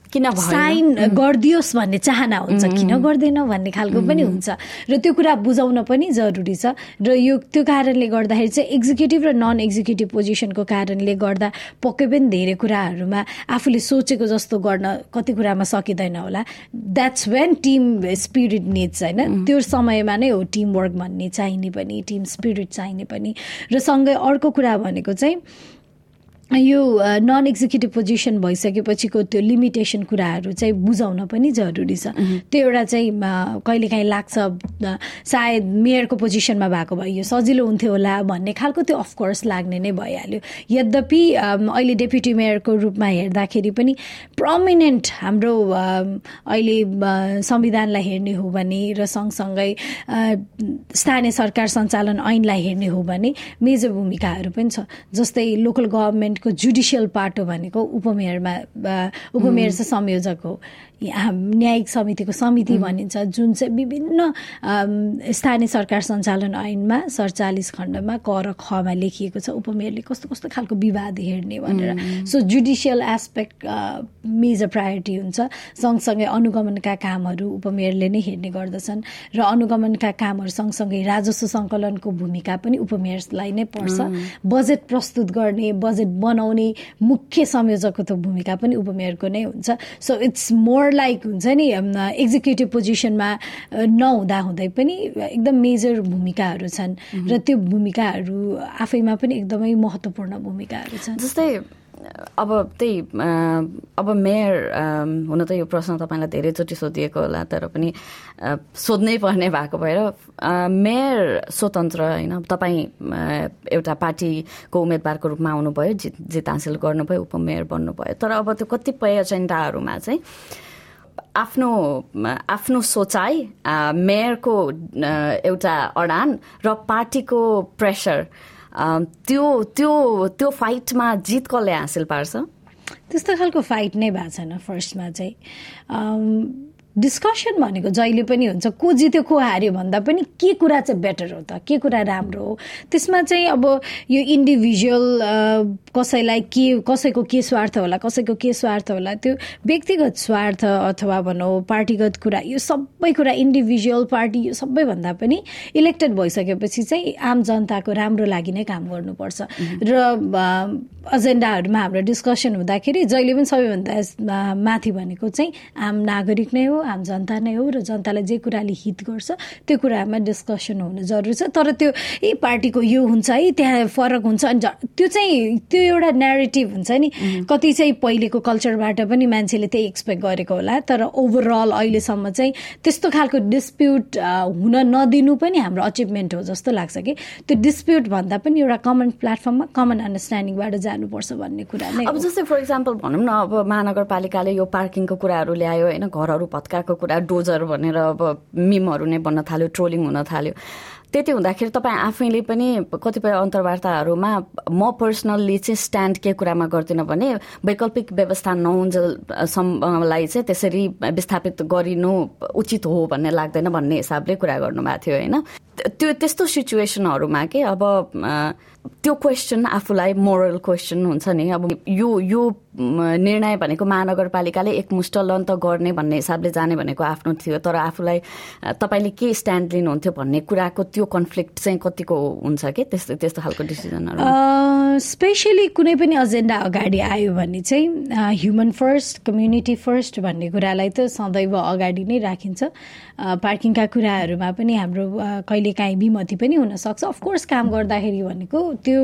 किन साइन गरिदियोस् भन्ने चाहना हुन्छ। किन गर्दैन भन्ने खालको पनि हुन्छ। र त्यो कुरा बुझाउन पनि जरुरी छ। र यो त्यो कारणले गर्दाखेरि चाहिँ एक्जिक्युटिभ र नन एक्जिक्युटिभ पोजिसनको कारणले गर्दा पक्कै पनि धेरै कुराहरूमा आफूले सोचेको जस्तो गर्न कति कुरामा सकिँदैन होला। That's when team spirit needs होइन? त्यो समयमा नै हो टिम वर्क भन्ने चाहिने पनि टिम स्पिरिट चाहिने पनि। र सँगै अर्को कुरा भनेको चाहिँ यो नन एक्जिक्युटिभ पोजिसन भइसकेपछिको त्यो लिमिटेसन कुराहरू चाहिँ बुझाउन पनि जरुरी छ। त्यो एउटा चाहिँ कहिलेकाहीँ लाग्छ सायद मेयरको पोजिसनमा भएको भए यो सजिलो हुन्थ्यो होला भन्ने खालको त्यो अफकोर्स लाग्ने नै भइहाल्यो। यद्यपि अहिले डेप्युटी मेयरको रूपमा हेर्दाखेरि पनि प्रमिनेन्ट हाम्रो अहिले संविधानलाई हेर्ने हो भने र सँगसँगै स्थानीय सरकार सञ्चालन ऐनलाई हेर्ने हो भने मेजर भूमिकाहरू पनि छ। जस्तै लोकल गभर्मेन्ट गभर्मेन्टको जुडिसियल पार्ट हो भनेको उपमेयरमा उपमेयर चाहिँ संयोजक हो। न्यायिक समितिको समिति भनिन्छ जुन चाहिँ विभिन्न स्थानीय सरकार सञ्चालन ऐनमा सडचालिस खण्डमा क र खमा लेखिएको छ। उपमेयरले कस्तो कस्तो खालको विवाद हेर्ने भनेर। So judicial aspect major priority हुन्छ। सँगसँगै अनुगमनका कामहरू उपमेयरले नै हेर्ने गर्दछन् र अनुगमनका कामहरू सँगसँगै राजस्व सङ्कलनको भूमिका पनि उपमेयरलाई नै पर्छ। बजेट प्रस्तुत गर्ने बजेट बनाउने मुख्य संयोजकको भूमिका पनि उपमेयरको नै हुन्छ। सो इट्स मोर लाइक हुन्छ नि एक्जिक्युटिभ पोजिसनमा नहुँदा हुँदै पनि एकदम मेजर भूमिकाहरू छन् र त्यो भूमिकाहरू आफैमा पनि एकदमै महत्त्वपूर्ण भूमिकाहरू छन्। जस्तै अब त्यही अब मेयर हुन त यो प्रश्न तपाईँलाई धेरैचोटि सोधिएको होला तर पनि सोध्नै पर्ने भएको भएर मेयर स्वतन्त्र होइन तपाईँ एउटा पार्टीको उम्मेदवारको रूपमा आउनुभयो जित जित हासिल गर्नुभयो उपमेयर बन्नुभयो। तर अब त्यो कतिपय एजेन्डाहरूमा चाहिँ आफ्नो आफ्नो सोचाइ मेयरको एउटा अडान र पार्टीको प्रेसर त्यो त्यो त्यो फाइटमा जित कसले हासिल पार्छ? त्यस्तो खालको फाइट नै भएको छैन फर्स्टमा चाहिँ। डिस्कसन भनेको जहिले पनि हुन्छ को जित्यो को हार्यो भन्दा पनि के कुरा चाहिँ बेटर हो त? के कुरा राम्रो हो? त्यसमा चाहिँ अब यो इन्डिभिजुअल कसैलाई के कसैको के स्वार्थ होला कसैको के स्वार्थ होला त्यो व्यक्तिगत स्वार्थ अथवा भनौँ पार्टीगत कुरा यो सबै कुरा इन्डिभिजुअल पार्टी यो सबैभन्दा पनि इलेक्टेड भइसकेपछि चाहिँ आम जनताको राम्रो लागि नै काम गर्नुपर्छ। र एजेन्डाहरूमा हाम्रो डिस्कसन हुँदाखेरि जहिले पनि सबैभन्दा माथि भनेको चाहिँ आम नागरिक नै हो आम जनता नै हो र जनतालाई जे कुराले हित गर्छ त्यो कुरामा डिस्कसन हुनु जरुरी छ। तर त्यो ए पार्टीको यो हुन्छ है त्यहाँ फरक हुन्छ अनि त्यो चाहिँ त्यो एउटा नेरेटिभ हुन्छ नि। कति चाहिँ पहिलेको कल्चरबाट पनि मान्छेले त्यही एक्सपेक्ट गरेको होला तर ओभरअल अहिलेसम्म चाहिँ त्यस्तो खालको डिस्प्युट हुन नदिनु पनि हाम्रो अचिभमेन्ट हो जस्तो लाग्छ कि। त्यो डिस्प्युट भन्दा पनि एउटा कमन प्लेटफर्ममा कमन अन्डरस्ट्यान्डिङबाट जानुपर्छ भन्ने कुरा नै अब जस्तै फर इक्जाम्पल भनौँ न अब महानगरपालिकाले यो पार्किङको कुराहरू ल्यायो होइन? घरहरू भत्काएको कुरा डोजर भनेर अब मिमहरू नै बन्न थाल्यो ट्रोलिङ हुन थाल्यो। त्यति हुँदाखेरि तपाईँ आफैले पनि कतिपय अन्तर्वार्ताहरूमा म पर्सनल्ली चाहिँ स्ट्यान्ड के कुरामा गर्दिनँ भने वैकल्पिक व्यवस्था नहुन्जेलसम्मलाई चाहिँ त्यसरी विस्थापित गरिनु उचित हो भन्ने लाग्दैन भन्ने हिसाबले कुरा गर्नुभएको थियो होइन? त्यो त्यस्तो सिचुएसनहरूमा के अब त्यो क्वेसन आफूलाई मोरल क्वेसन हुन्छ नि। अब यो यो निर्णय भनेको महानगरपालिकाले एकमुष्ट लन त गर्ने भन्ने हिसाबले जाने भनेको आफ्नो थियो। तर आफूलाई तपाईँले के स्ट्यान्ड लिनुहुन्थ्यो भन्ने कुराको त्यो कन्फ्लिक्ट चाहिँ कतिको हुन्छ कि? त्यस्तो त्यस्तो खालको डिसिजनहरू स्पेसली कुनै पनि एजेन्डा अगाडि आयो भने चाहिँ ह्युमन फर्स्ट कम्युनिटी फर्स्ट भन्ने कुरालाई त सदैव अगाडि नै राखिन्छ। पार्किङका कुराहरूमा पनि हाम्रो कहिलेकाहीँ विमति पनि हुनसक्छ। अफकोर्स काम गर्दाखेरि भनेको त्यो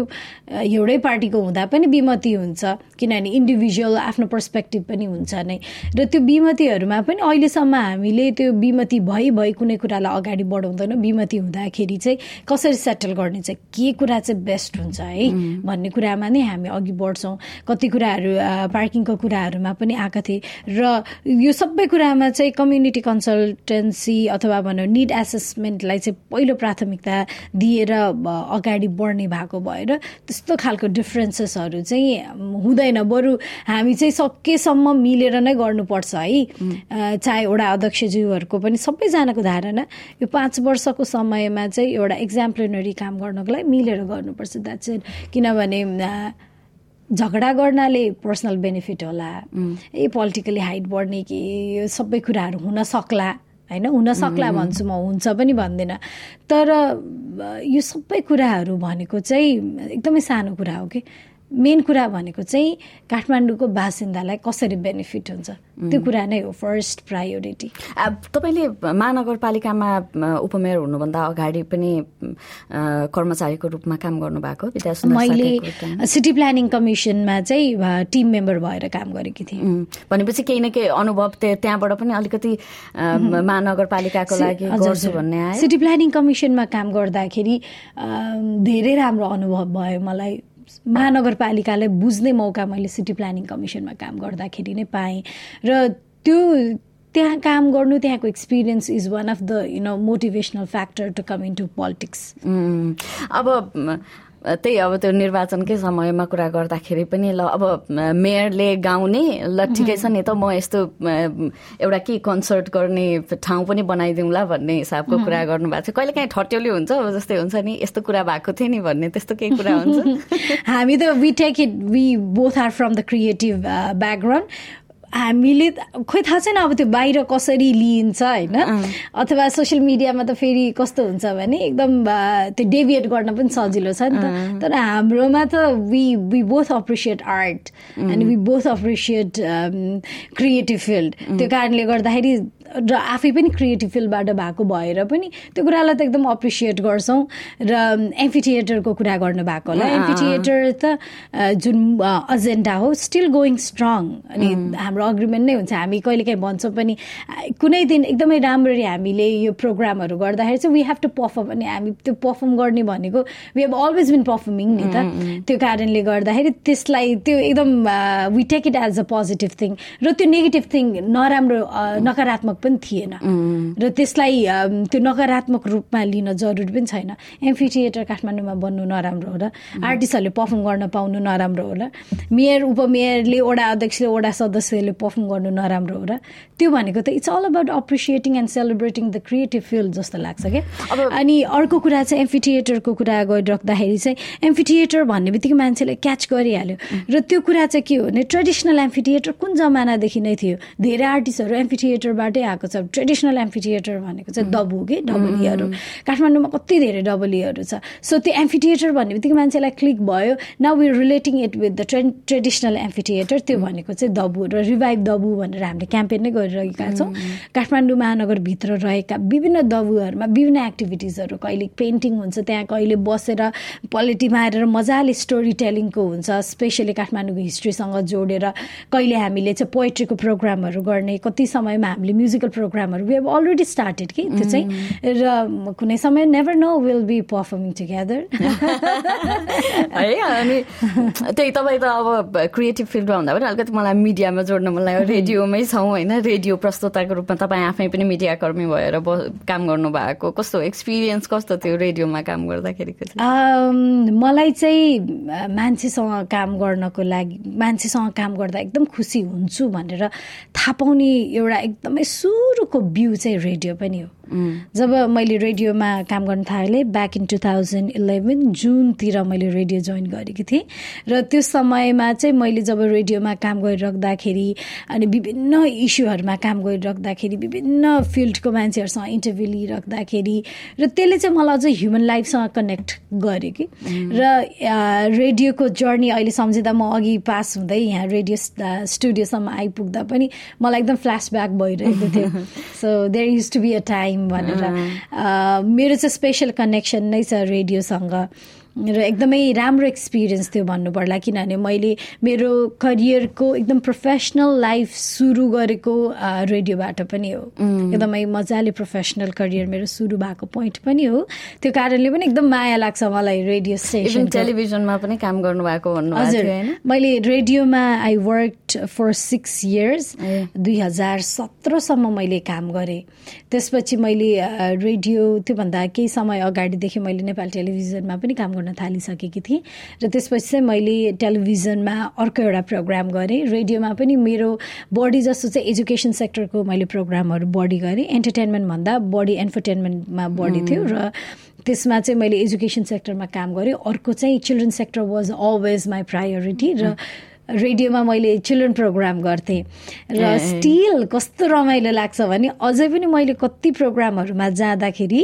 एउटै पार्टीको हुँदा पनि विमति हुन्छ किनभने इन्डिभिजुअल आफ्नो पर्सपेक्टिभ पनि हुन्छ नै। र त्यो विमतिहरूमा पनि अहिलेसम्म हामीले त्यो विमति भइ भई कुनै कुरालाई अगाडि बढाउँदैनौँ। विमति हुँदाखेरि चाहिँ कसरी सेटल गर्ने चाहिँ के कुरा चाहिँ बेस्ट हुन्छ है भन्ने कुरामा नै हामी अघि बढ्छौँ। कति कुराहरू पार्किङको कुराहरूमा पनि आएका थिए। र यो सबै कुरामा चाहिँ कम्युनिटी कन्सल्टेन्सी अथवा भनौँ निड एसेसमेन्टलाई चाहिँ पहिलो प्राथमिकता दिएर अगाडि बढ्ने भएको भएर त्यस्तो खालको डिफ्रेन्सेसहरू चाहिँ हुँदैन। बरु हामी चाहिँ सकेसम्म मिलेर नै गर्नुपर्छ है। चाहे वडा अध्यक्षज्यूहरूको पनि सबैजनाको धारणा यो पाँच वर्षको समयमा चाहिँ एउटा एक्जाम्पलनरी काम गर्नको लागि मिलेर गर्नुपर्छ। द्याट्स इट किनभने झगडा गर्नाले पर्सनल बेनिफिट होला। ए पोलिटिकली हाइट बढ्ने कि यो सबै कुराहरू हुन सक्ला। होइन हुन सक्ला भन्छु म हुन्छ पनि भन्दिनँ। तर यो सबै कुराहरू भनेको चाहिँ एकदमै सानो कुरा हो कि? मेन कुरा भनेको चाहिँ काठमाडौँको बासिन्दालाई कसरी बेनिफिट हुन्छ? त्यो कुरा नै हो फर्स्ट प्रायोरिटी तपाईँले महानगरपालिकामा उपमेयर हुनुभन्दा अगाडि पनि कर्मचारीको रूपमा काम गर्नुभएको? मैले सिटी प्लानिङ कमिसनमा चाहिँ टिम मेम्बर भएर काम गरेकी थिएँ। भनेपछि केही न केही अनुभव त्यहाँबाट पनि अलिकति महानगरपालिकाको लागि गर्छु भन्ने आयो? सिटी प्लानिङ कमिसनमा काम गर्दाखेरि धेरै राम्रो अनुभव भयो मलाई। महानगरपालिकालाई बुझ्ने मौका मैले सिटी प्लानिङ कमिसनमा काम गर्दाखेरि नै पाएँ। र त्यो त्यहाँ काम गर्नु त्यहाँको experience is one of the you know motivational factor to come in to politics अब त्यही अब त्यो निर्वाचनकै समयमा कुरा गर्दाखेरि पनि ल अब मेयरले गाउने ल ठिकै छ नि त म यस्तो एउटा के कन्सर्ट गर्ने ठाउँ पनि बनाइदिउँला भन्ने हिसाबको कुरा गर्नुभएको छ कहिले काहीँ ठट्यौली हुन्छ अब जस्तै हुन्छ नि यस्तो कुरा भएको थियो नि भन्ने त्यस्तो केही कुरा हुन्छ। हामी त we take it we both are from the creative background हामीले खोइ थाहा छैन अब त्यो बाहिर कसरी लिइन्छ होइन? अथवा सोसियल मिडियामा त फेरि कस्तो हुन्छ भने एकदम त्यो डेभिएट गर्न पनि सजिलो छ नि त। तर हाम्रोमा त we we both appreciate art and we both appreciate creative field त्यो कारणले गर्दाखेरि र आफै पनि क्रिएटिभ फिल्डबाट भएको भएर पनि त्यो कुरालाई त एकदम अप्रिसिएट गर्छौँ र एम्फिथिएटरको कुरा गर्नुभएको होला। एम्फिथिएटर त जुन एजेन्डा हो स्टिल गोइङ स्ट्रङ अनि हाम्रो अग्रिमेन्ट नै हुन्छ। हामी कहिलेकाहीँ भन्छौँ पनि कुनै दिन एकदमै राम्ररी हामीले यो प्रोग्रामहरू गर्दाखेरि चाहिँ वी हेभ टु पर्फर्म अनि हामी त्यो पर्फर्म गर्ने भनेको we have always been performing नि त। त्यो कारणले गर्दाखेरि त्यसलाई त्यो एकदम we take it as a positive thing र त्यो नेगेटिभ थिङ नराम्रो नकारात्मक पनि थिएन। र त्यसलाई त्यो नकारात्मक रूपमा लिन जरुरी पनि छैन। एम्फी थिएटर काठमाडौँमा बन्नु नराम्रो होला। आर्टिस्टहरूले पर्फर्म गर्न पाउनु नराम्रो होला। मेयर उपमेयरले वडा अध्यक्षले वडा सदस्यले पर्फर्म गर्नु नराम्रो हो र त्यो भनेको त it's all about appreciating and celebrating the creative field जस्तो लाग्छ क्या। अनि अर्को कुरा चाहिँ एम्फी थिएटरको कुरा गरिराख्दाखेरि चाहिँ एम्फी थिएटर भन्ने बित्तिकै मान्छेले क्याच गरिहाल्यो। र त्यो कुरा चाहिँ के हो भने ट्रेडिसनल एम्फी थिएटर कुन जमानादेखि नै थियो? धेरै आर्टिस्टहरू एम्फी थिएटरबाटै आएको छ ट्रेडिसनल एम्फी थिएटर भनेको चाहिँ डबु कि? डबलीहरू काठमाडौँमा कति धेरै डबलीहरू छ। सो त्यो एम्फी थिएटर भन्ने बित्तिकै मान्छेलाई क्लिक भयो। Now we relating it with the trade traditional amphitheatre त्यो भनेको चाहिँ दबु र रिभाइभ दबु भनेर हामीले क्याम्पेन नै गरिरहेका छौँ। काठमाडौँ महानगरभित्र रहेका विभिन्न दबुहरूमा विभिन्न एक्टिभिटिजहरू कहिले पेन्टिङ हुन्छ त्यहाँ कहिले बसेर पोलिटी मारेर मजाले स्टोरी टेलिङको हुन्छ स्पेसली काठमाडौँको हिस्ट्रीसँग जोडेर कहिले हामीले चाहिँ पोइट्रीको प्रोग्रामहरू गर्ने कति समयमा हामीले म्युजिक म्युजिकल प्रोग्रामहरू वी हेभ अलरेडी स्टार्टेड कि त्यो चाहिँ र कुनै समय never know will be performing together है अनि त्यही तपाईँ त अब क्रिएटिभ फिल्डमा हुँदा पनि अलिकति मलाई मिडियामा जोड्न मन लाग्यो रेडियोमै छौँ होइन रेडियो प्रस्तुताको रूपमा तपाईँ आफै पनि मिडियाकर्मी भएर काम गर्नुभएको कस्तो एक्सपिरियन्स कस्तो थियो रेडियोमा काम गर्दाखेरिको मलाई चाहिँ मान्छेसँग काम गर्नको लागि मान्छेसँग काम गर्दा एकदम खुसी हुन्छु भनेर थाहा पाउने एउटा एकदमै सुरुको बिउ चाहिँ रेडियो पनि हो। जब मैले रेडियोमा काम गर्न थालेँ back in two thousand eleven जुनतिर मैले रेडियो जोइन गरेकी थिएँ। र त्यो समयमा चाहिँ मैले जब रेडियोमा काम गरिराख्दाखेरि अनि विभिन्न इस्युहरूमा काम गरिराख्दाखेरि विभिन्न फिल्डको मान्छेहरूसँग इन्टरभ्यू लिइराख्दाखेरि र त्यसले चाहिँ मलाई अझै ह्युमन लाइफसँग कनेक्ट गरेँ कि। र रेडियोको जर्नी अहिले सम्झिँदा म अघि पास हुँदै यहाँ रेडियो स्टुडियोसम्म आइपुग्दा पनि मलाई एकदम फ्ल्यासब्याक भइरहेको थियो। So there used to be a time time भनेर। मेरो चाहिँ स्पेसल कनेक्सन नै छ रेडियोसँग। र एकदमै राम्रो एक्सपिरियन्स थियो भन्नु पर्ला किनभने मैले मेरो करियरको एकदम प्रोफेसनल लाइफ सुरु गरेको रेडियोबाट पनि हो। एकदमै मजाले प्रोफेसनल करियर मेरो सुरु भएको पोइन्ट पनि हो। त्यो कारणले पनि एकदम माया लाग्छ मलाई रेडियो स्टेसन टेलिभिजनमा पनि काम गर्नुभएको भन्नु हजुर। मैले रेडियोमा I work for six years दुई हजार सत्रसम्म मैले काम गरेँ। त्यसपछि मैले रेडियो त्योभन्दा केही समय अगाडिदेखि मैले नेपाल टेलिभिजनमा पनि काम गर्न थालिसकेकी थिएँ र त्यसपछि चाहिँ मैले टेलिभिजनमा अर्को एउटा प्रोग्राम गरेँ। रेडियोमा पनि मेरो बडी जस्तो चाहिँ एजुकेसन सेक्टरको मैले प्रोग्रामहरू बढी गरेँ। एन्टरटेनमेन्टभन्दा बढी एन्टरटेनमेन्टमा बढी थियो र त्यसमा चाहिँ मैले एजुकेसन सेक्टरमा काम गरेँ। अर्को चाहिँ children sector was always my priority र रेडियोमा मैले चिल्ड्रेन प्रोग्राम गर्थेँ। र स्टिल कस्तो रमाइलो लाग्छ भने अझै पनि मैले कति प्रोग्रामहरूमा जाँदाखेरि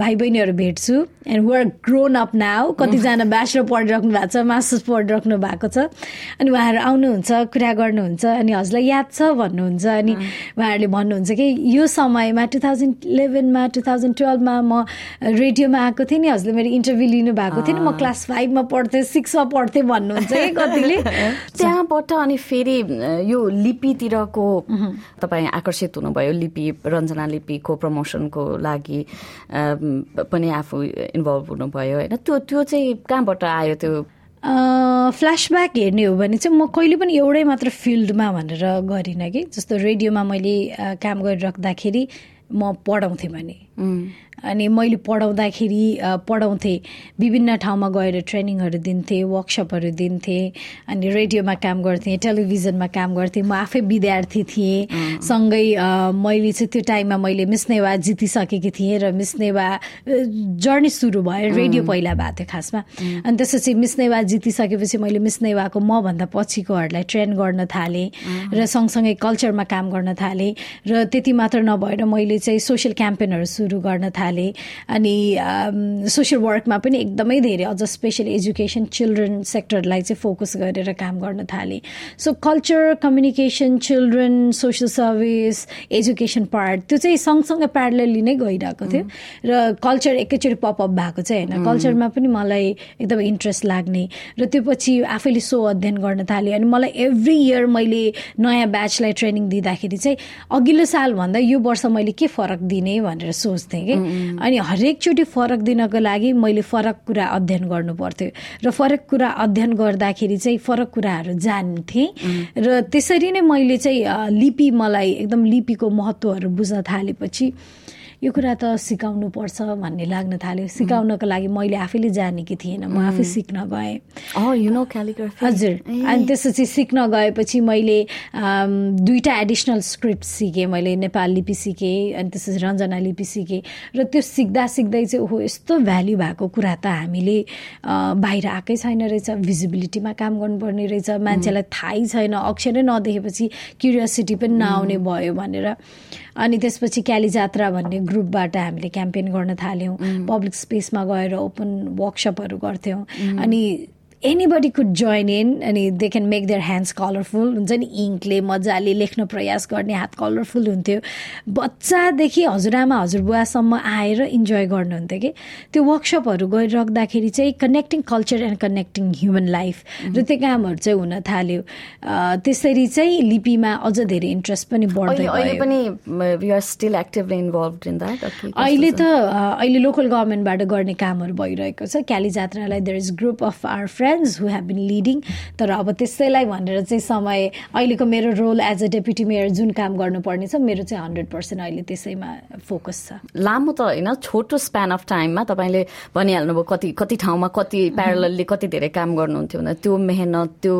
भाइ बहिनीहरू भेट्छु। And we're grown up now कतिजना ब्याचलर पढिराख्नु भएको छ मास्टर्स पढिराख्नु भएको छ। अनि उहाँहरू आउनुहुन्छ कुरा गर्नुहुन्छ अनि हजुरलाई याद छ भन्नुहुन्छ। अनि उहाँहरूले भन्नुहुन्छ कि यो समयमा टु थाउजन्ड इलेभेनमा टु थाउजन्ड टुवेल्भमा म रेडियोमा आएको थिएँ नि हजुरले मेरो इन्टरभ्यू लिनुभएको थियो नि म क्लास फाइभमा पढ्थेँ सिक्समा पढ्थेँ भन्नुहुन्छ कि कतिले? त्यहाँबाट अनि फेरि यो लिपितिरको तपाईँ आकर्षित हुनुभयो लिपि रञ्जना लिपिको प्रमोसनको लागि पनि आफू इन्भल्भ हुनुभयो होइन? त्यो त्यो चाहिँ कहाँबाट आयो त्यो? फ्ल्यासब्याक हेर्ने हो भने चाहिँ म कहिले पनि एउटै मात्र फिल्डमा भनेर गरिनँ कि। जस्तो रेडियोमा मैले काम गरिराख्दाखेरि म पढाउँथेँ भने। अनि मैले पढाउँदाखेरि पढाउँथेँ विभिन्न ठाउँमा गएर ट्रेनिङहरू दिन्थेँ वर्कसपहरू दिन्थेँ अनि रेडियोमा काम गर्थेँ टेलिभिजनमा काम गर्थेँ। म आफै विद्यार्थी थिएँ। सँगै मैले चाहिँ त्यो टाइममा मैले मिस्नेवा जितिसकेकी थिएँ र मिस्नेवा जर्नी सुरु भयो रेडियो पहिला भएको थियो खासमा। अनि त्यसपछि मिस्नेवा जितिसकेपछि मैले मिस्नेवाको मभन्दा पछिकोहरूलाई ट्रेन गर्न थालेँ र सँगसँगै कल्चरमा काम गर्न थालेँ र त्यति मात्र नभएर मैले चाहिँ सोसियल क्याम्पेनहरू सुरु गर्न थालेँ थालेँ अनि सोसियल वर्कमा पनि एकदमै धेरै अझ स्पेसल एजुकेसन चिल्ड्रेन सेक्टरलाई चाहिँ फोकस गरेर काम गर्न थालेँ। So culture communication children social service education part त्यो चाहिँ सँगसँगै प्यारलली नै गइरहेको थियो। र कल्चर एकैचोटि पपअप भएको चाहिँ होइन। कल्चरमा पनि मलाई एकदमै इन्ट्रेस्ट लाग्ने। र त्यो पछि आफैले सो अध्ययन गर्न थालेँ। अनि मलाई एभ्री इयर मैले नयाँ ब्याचलाई ट्रेनिङ दिँदाखेरि चाहिँ अघिल्लो सालभन्दा यो वर्ष मैले के फरक दिने भनेर सोच्थेँ कि। अनि हरेकचोटि फरक दिनको लागि मैले फरक कुरा अध्ययन गर्नु पर्थ्यो र फरक कुरा अध्ययन गर्दाखेरि चाहिँ फरक कुराहरू जान्थेँ र त्यसरी नै मैले चाहिँ लिपि मलाई एकदम लिपिको महत्त्वहरू बुझ्न थालेपछि यो कुरा त सिकाउनु पर्छ भन्ने लाग्न थाल्यो। सिकाउनको लागि मैले आफैले जानेकी थिएन। म आफै सिक्न गएँ। हजुर। अनि त्यसपछि सिक्न गएपछि मैले दुईवटा एडिसनल स्क्रिप्ट सिकेँ। मैले नेपाल लिपि सिकेँ अनि त्यसपछि रञ्जना लिपि सिकेँ। र त्यो सिक्दा सिक्दै चाहिँ ओहो यस्तो भ्याल्यु भएको कुरा त हामीले बाहिर आएकै छैन रहेछ। भिजिबिलिटीमा काम गर्नुपर्ने रहेछ। मान्छेलाई थाहै छैन। अक्षरै नदेखेपछि क्युरियोसिटी पनि नआउने भयो भनेर। अनि त्यसपछि क्याली जात्रा भन्ने ग्रुपबाट हामीले क्याम्पेन गर्न थाल्यौँ। पब्लिक स्पेसमा गएर ओपन वर्कसपहरू गर्थ्यौँ। अनि एनीबडी कुड जोइन इन अनि they can make their hands colourful हुन्छ नि इङ्कले मजाले लेख्न प्रयास गर्ने हात कलरफुल हुन्थ्यो। बच्चादेखि हजुरआमा हजुरबुवासम्म आएर इन्जोय गर्नुहुन्थ्यो कि? त्यो वर्कसपहरू गरिराख्दाखेरि चाहिँ connecting culture and connecting human life र त्यो कामहरू चाहिँ हुन थाल्यो। त्यसरी चाहिँ लिपिमा अझ धेरै इन्ट्रेस्ट पनि बढ्दै अहिले त अहिले लोकल गभर्मेन्टबाट गर्ने कामहरू भइरहेको छ। क्याली जात्रालाई there is group of our friends who have been leading तर अब त्यसैलाई भनेर चाहिँ समय अहिलेको मेरो role as a deputy mayor जुन काम गर्नुपर्ने छ मेरो चाहिँ हन्ड्रेड पर्सेन्ट अहिले त्यसैमा फोकस छ। लामो त होइन छोटो स्प्यान अफ टाइममा तपाईँले भनिहाल्नुभयो कति कति ठाउँमा कति प्यारलले कति धेरै काम गर्नुहुन्थ्यो भने त्यो मेहनत त्यो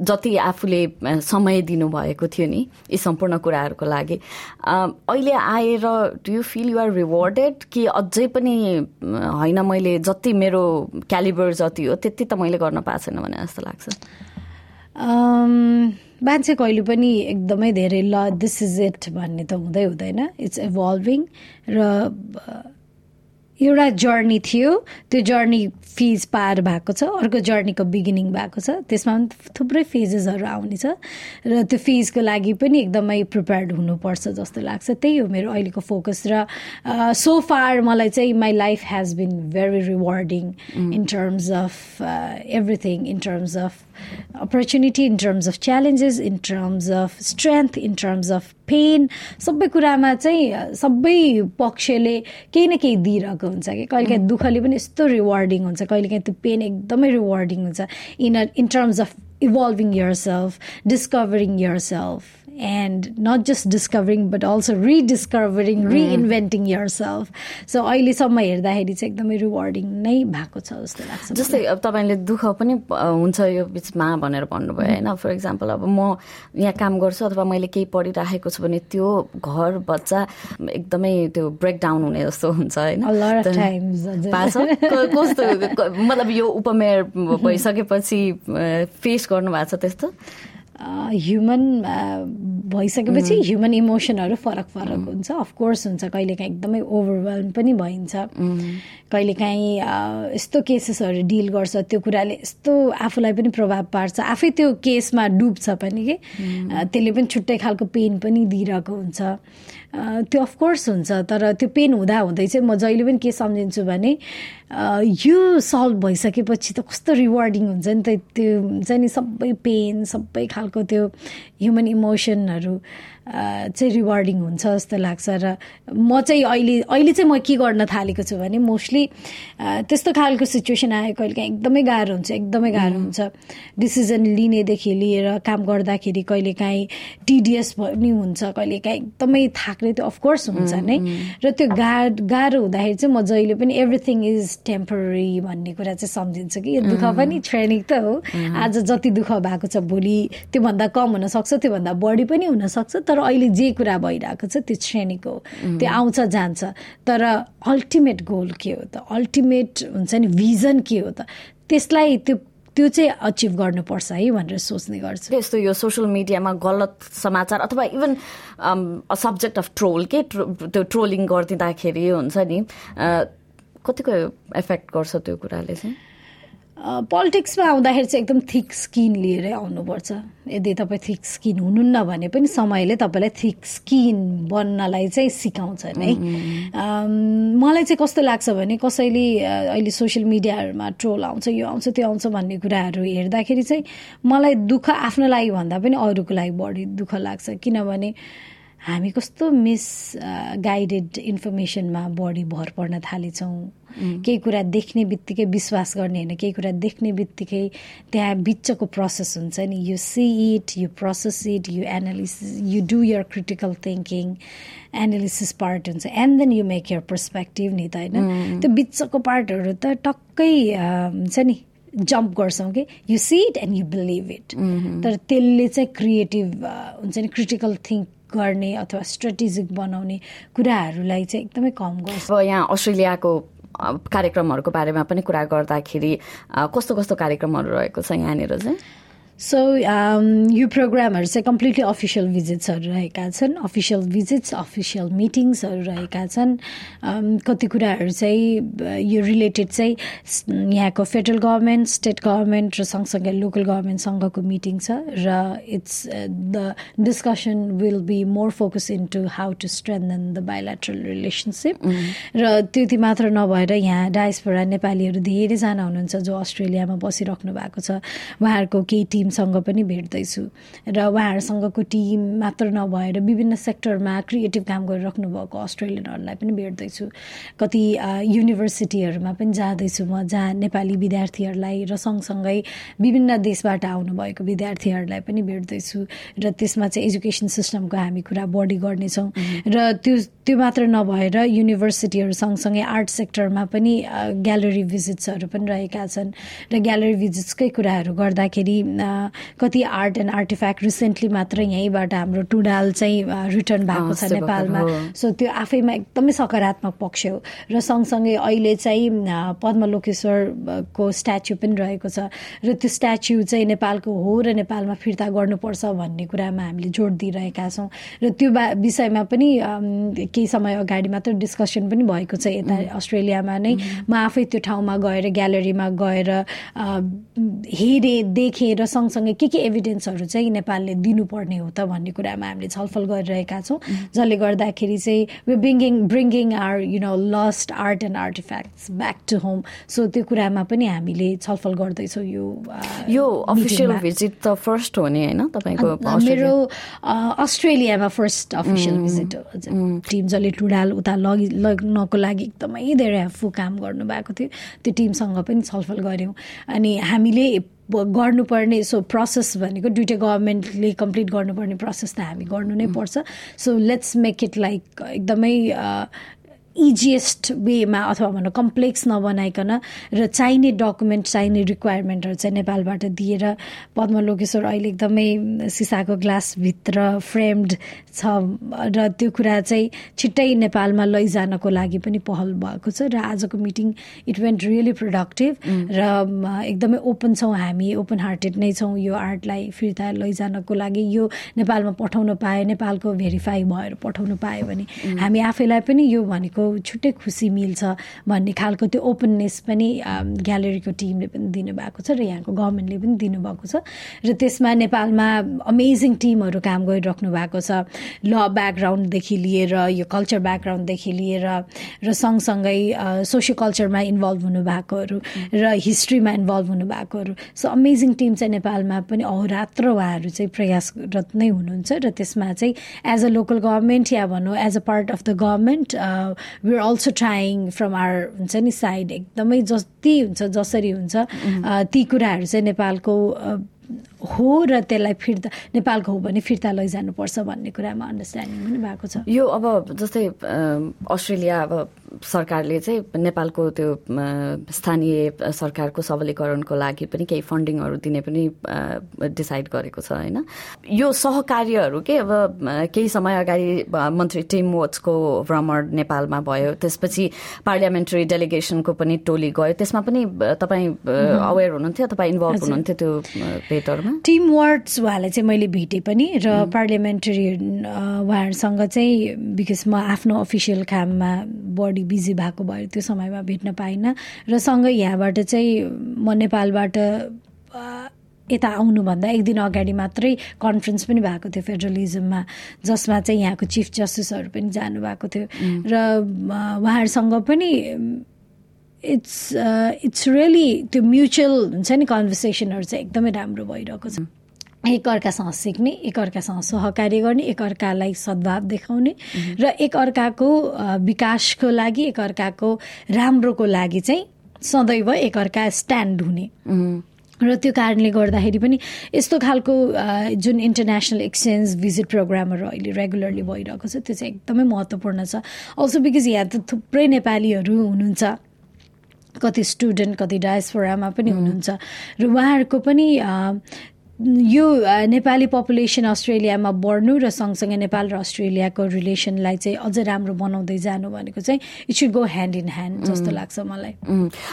जति आफूले समय दिनुभएको थियो नि यी सम्पूर्ण कुराहरूको लागि। अहिले आएर do you feel you're rewarded कि अझै पनि होइन मैले जति मेरो क्यालिबर जति हो त्यति त मैले गर्न पाएको छैन भने जस्तो लाग्छ। मान्छे कहिले पनि एकदमै धेरै ल दिस इज इट भन्ने त हुँदै हुँदैन। इट्स इभल्भिङ र एउटा जर्नी थियो। त्यो जर्नी फिज पार भएको छ अर्को जर्नीको बिगिनिङ भएको छ। त्यसमा पनि थुप्रै फेजेसहरू आउनेछ र त्यो फिजको लागि पनि एकदमै प्रिपेयर्ड हुनुपर्छ जस्तो लाग्छ। त्यही हो मेरो अहिलेको फोकस र सो फार मलाई चाहिँ my life has been very rewarding in terms of everything in terms of opportunity in terms of challenges in terms of strength in terms of pain सबै कुरामा चाहिँ सबै पक्षले केही न केही दिइरहेको हुन्छ कि। कहिलेकाहीँ दुःखले पनि यस्तो रिवार्डिङ हुन्छ कहिलेकाहीँ त्यो पेन एकदमै रिवार्डिङ हुन्छ। In in terms of evolving your self discovering your self and not just discovering but also rediscovering reinventing your self so अहिलेसम्म हेर्दाखेरि चाहिँ एकदमै रिवार्डिङ नै भएको छ जस्तो लाग्छ जस्तै अब तपाईँले दुःख पनि हुन्छ यो बिचमा भनेर भन्नुभयो होइन? फर इक्जाम्पल अब म यहाँ काम गर्छु अथवा मैले केही पढिराखेको छु भने त्यो घर बच्चा एकदमै त्यो ब्रेकडाउन हुने जस्तो हुन्छ होइन? कस्तो मतलब यो उपमेयर भइसकेपछि फेस गर्नुभएको छ त्यस्तो? ह्युमन भइसकेपछि ह्युमन इमोसनहरू फरक फरक हुन्छ। अफकोर्स हुन्छ कहिलेकाहीँ एकदमै ओभरवेल्म पनि भइन्छ। कहिलेकाहीँ यस्तो केसेसहरू डिल गर्छ त्यो कुराले यस्तो आफूलाई पनि प्रभाव पार्छ। आफै त्यो केसमा डुब्छ पनि कि। त्यसले पनि छुट्टै खालको पेन पनि दिइरहेको हुन्छ। त्यो अफकोर्स हुन्छ तर त्यो पेन हुँदा हुँदै चाहिँ म जहिले पनि के सम्झिन्छु भने यो सल्भ भइसकेपछि त कस्तो रिवार्डिङ हुन्छ नि त त्यो हुन्छ नि सबै पेन सबै खालको त्यो ह्युमन इमोसनहरू चाहिँ रिवार्डिङ हुन्छ जस्तो लाग्छ र म चाहिँ अहिले अहिले चाहिँ म के गर्न थालेको छु भने मोस्टली त्यस्तो खालको सिचुएसन आयो कहिलेकाहीँ एकदमै गाह्रो हुन्छ एकदमै गाह्रो हुन्छ। डिसिजन लिनेदेखि लिएर काम गर्दाखेरि कहिलेकाहीँ टिडिएस पनि हुन्छ कहिलेकाहीँ एकदमै थाक्ने त्यो अफकोर्स हुन्छ नै। र त्यो गा गाह्रो हुँदाखेरि चाहिँ म जहिले पनि एभ्रिथिङ इज टेम्पररी भन्ने कुरा चाहिँ सम्झिन्छु कि। यो दुःख पनि क्षणिक त हो। आज जति दुःख भएको छ भोलि त्योभन्दा कम हुनसक्छ त्योभन्दा बढी पनि हुनसक्छ तर अहिले जे कुरा भइरहेको छ त्यो श्रेणीको हो। त्यो आउँछ जान्छ। तर अल्टिमेट गोल के हो त? अल्टिमेट हुन्छ नि भिजन के हो त? त्यसलाई त्यो त्यो चाहिँ अचिभ गर्नुपर्छ है भनेर सोच्ने गर्छु। यस्तो यो सोसियल मिडियामा गलत समाचार अथवा इभन सब्जेक्ट अफ ट्रोल के? त्यो ट्रोलिङ गरिदिँदाखेरि हुन्छ नि कतिको इफेक्ट गर्छ त्यो कुराले चाहिँ? पोलिटिक्समा आउँदाखेरि चाहिँ एकदम थिक स्किन लिएरै आउनुपर्छ। यदि तपाईँ थिक स्किन हुनुहुन्न भने पनि समयले तपाईँलाई थिक स्किन बन्नलाई चाहिँ सिकाउँछ नै। मलाई चाहिँ कस्तो लाग्छ भने कसैले अहिले सोसियल मिडियाहरूमा ट्रोल आउँछ यो आउँछ त्यो आउँछ भन्ने कुराहरू हेर्दाखेरि चाहिँ मलाई दुःख आफ्नो लागि भन्दा पनि अरूको लागि बढी दुःख लाग्छ। किनभने हामी कस्तो मिस गाइडेड इन्फर्मेसनमा बढी भर पर्न थालेछौँ। केही कुरा देख्ने बित्तिकै विश्वास गर्ने होइन केही कुरा देख्ने बित्तिकै त्यहाँ बिचको प्रोसेस हुन्छ नि। You see it you process it you analysis you do your critical thinking analysis part हुन्छ। And then you make your perspective नि त होइन। त्यो बिचको पार्टहरू त टक्कै हुन्छ नि जम्प गर्छौँ कि। You see it and you believe it तर त्यसले चाहिँ क्रिएटिभ हुन्छ नि क्रिटिकल थिङ्क गर्ने अथवा स्ट्रेटेजिक बनाउने कुराहरूलाई चाहिँ एकदमै कम गर्छ। अब यहाँ अस्ट्रेलियाको कार्यक्रमहरूको बारेमा पनि कुरा गर्दाखेरि कस्तो कस्तो कार्यक्रमहरू रहेको छ यहाँनिर चाहिँ? सो यो प्रोग्रामहरू चाहिँ कम्प्लिटली अफिसियल भिजिट्सहरू रहेका छन् अफिसियल भिजिट्स अफिसियल मिटिङ्सहरू रहेका छन् कति कुराहरू चाहिँ यो रिलेटेड चाहिँ यहाँको फेडरल गभर्मेन्ट स्टेट गभर्मेन्ट र सँगसँगै लोकल गभर्मेन्टसँगको मिटिङ छ र it's the discussion will be more focus in to how to strengthen the bilateral relationship र त्यति मात्र नभएर यहाँ डायसपोरा नेपालीहरू धेरैजना हुनुहुन्छ जो अस्ट्रेलियामा बसिराख्नु भएको छ उहाँहरूको केही टिमसँग पनि भेट्दैछु र उहाँहरूसँगको टिम मात्र नभएर विभिन्न सेक्टरमा क्रिएटिभ काम गरिराख्नु भएको अस्ट्रेलियनहरूलाई पनि भेट्दैछु। कति युनिभर्सिटीहरूमा पनि जाँदैछु म जहाँ नेपाली विद्यार्थीहरूलाई र सँगसँगै विभिन्न देशबाट आउनुभएको विद्यार्थीहरूलाई पनि भेट्दैछु र त्यसमा चाहिँ एजुकेसन सिस्टमको हामी कुरा बढी गर्नेछौँ। र त्यो त्यो मात्र नभएर युनिभर्सिटीहरू सँगसँगै आर्ट सेक्टरमा पनि ग्यालरी भिजिट्सहरू पनि रहेका छन्। र ग्यालरी भिजिट्सकै कुराहरू गर्दाखेरि कति आर्ट एन्ड आर्टिफ्याक्ट रिसेन्टली मात्र यहीँबाट हाम्रो टुडाल चाहिँ रिटर्न भएको छ नेपालमा। सो त्यो आफैमा एकदमै सकारात्मक पक्ष हो। र सँगसँगै अहिले चाहिँ पद्मलोकेश्वरको स्ट्याच्यु पनि रहेको छ। र त्यो स्ट्याच्यु चाहिँ नेपालको हो र नेपालमा फिर्ता गर्नुपर्छ भन्ने कुरामा हामीले जोड दिइरहेका छौँ। र त्यो विषयमा पनि केही समय अगाडि मात्र डिस्कसन पनि भएको छ यता अस्ट्रेलियामा नै। म आफै त्यो ठाउँमा गएर ग्यालरीमा गएर हेरेँ देखेँ र सँगसँगै के के एभिडेन्सहरू चाहिँ नेपालले दिनुपर्ने हो त भन्ने कुरामा हामीले छलफल गरिरहेका छौँ जसले गर्दाखेरि चाहिँ we bringing bringing our you know lost art and artifacts back to home so त्यो कुरामा पनि हामीले छलफल गर्दैछौँ यो यो अफिसियल भिजिट त फर्स्ट हो नि होइन? तपाईँको मेरो अस्ट्रेलियामा फर्स्ट अफिसियल भिजिट हो। टिम जसले टुडाल उता लगि लग्नको लागि एकदमै धेरै आफू काम गर्नुभएको थियो त्यो टिमसँग पनि छलफल गऱ्यौँ। अनि हामीले गर्नुपर्ने सो प्रोसेस भनेको दुइटै गभर्मेन्टले कम्प्लिट गर्नुपर्ने प्रोसेस त हामी गर्नु नै पर्छ। So let's make it like एकदमै इजिएस्ट वेमा अथवा भनौँ कम्प्लेक्स नबनाइकन र चाहिने डकुमेन्ट चाहिने रिक्वायरमेन्टहरू चाहिँ नेपालबाट दिएर पद्मलोकेश्वर अहिले एकदमै सिसाको ग्लासभित्र फ्रेम्ड छ र त्यो कुरा चाहिँ छिट्टै नेपालमा लैजानको लागि पनि पहल भएको छ र आजको meeting it went really productive र एकदमै ओपन छौँ हामी ओपन हार्टेड नै छौँ यो आर्टलाई फिर्ता लैजानको लागि यो नेपालमा पठाउन पाए नेपालको भेरिफाई भएर पठाउनु पायो भने हामी आफैलाई पनि यो भनेको छुट्टै खुसी मिल्छ भन्ने खालको त्यो ओपननेस पनि ग्यालेरीको टिमले पनि दिनुभएको छ र यहाँको गभर्मेन्टले पनि दिनुभएको छ र त्यसमा नेपालमा अमेजिङ टिमहरू काम गरिराख्नु भएको छ। ल ब्याकग्राउन्डदेखि लिएर यो कल्चर ब्याकग्राउन्डदेखि लिएर र सँगसँगै सोसियो कल्चरमा इन्भल्भ हुनुभएकोहरू र हिस्ट्रीमा इन्भल्भ हुनुभएकोहरू। सो अमेजिङ टिम चाहिँ नेपालमा पनि अहोरात्र उहाँहरू चाहिँ प्रयासरत नै हुनुहुन्छ र त्यसमा चाहिँ एज अ लोकल गभर्मेन्ट या भनौँ as a part of the government we are also trying from our हुन्छ नि साइड एकदमै जति हुन्छ जसरी हुन्छ ती कुराहरू चाहिँ नेपालको हो र त्यसलाई फिर्ता नेपालको हो भने फिर्ता लैजानुपर्छ भन्ने कुरामा अन्डरस्ट्यान्डिङ पनि भएको छ। यो अब जस्तै अस्ट्रेलिया अब सरकारले चाहिँ नेपालको त्यो स्थानीय सरकारको सबलीकरणको लागि पनि केही फन्डिङहरू दिने पनि डिसाइड गरेको छ होइन? यो सहकार्यहरू के अब केही समय अगाडि मन्त्री टिम वोट्सको भ्रमण नेपालमा भयो त्यसपछि पार्लियामेन्ट्री डेलिगेसनको पनि टोली गयो त्यसमा पनि तपाईँ अवेर हुनुहुन्थ्यो तपाईँ इन्भल्भ हुनुहुन्थ्यो त्यो भेटहरूमा टिम वार्ड्स उहाँलाई चाहिँ मैले भेटेँ पनि र पार्लियामेन्ट्री उहाँहरूसँग चाहिँ बिकज म आफ्नो अफिसियल काममा बढी बिजी भएको भएर त्यो समयमा भेट्न पाइनँ र सँगै यहाँबाट चाहिँ म नेपालबाट यता आउनुभन्दा एक दिन अगाडि मात्रै कन्फरेन्स पनि भएको थियो फेडरलिजममा जसमा चाहिँ यहाँको चिफ जस्टिसहरू पनि जानुभएको थियो। र उहाँहरूसँग पनि इट्स इट्स रियली त्यो म्युचुअल हुन्छ नि कन्भर्सेसनहरू चाहिँ एकदमै राम्रो भइरहेको छ। एकअर्कासँग सिक्ने एकअर्कासँग सहकार्य गर्ने एकअर्कालाई सद्भाव देखाउने र एकअर्काको विकासको लागि एकअर्काको राम्रोको लागि चाहिँ सदैव एकअर्का स्ट्यान्ड हुने। र त्यो कारणले गर्दाखेरि पनि यस्तो खालको जुन इन्टरनेसनल एक्सचेन्ज भिजिट प्रोग्रामहरू अहिले रेगुलरली भइरहेको छ त्यो चाहिँ एकदमै महत्त्वपूर्ण छ। अल्सो बिकज यहाँ त थुप्रै नेपालीहरू हुनुहुन्छ। कति स्टुडेन्ट कति डायस्फोरामा पनि हुनुहुन्छ। र उहाँहरूको पनि यो नेपाली पपुलेसन अस्ट्रेलियामा बढ्नु र सँगसँगै नेपाल र अस्ट्रेलियाको रिलेसनलाई चाहिँ अझ राम्रो बनाउँदै जानु भनेको चाहिँ it should go hand in hand जस्तो लाग्छ मलाई।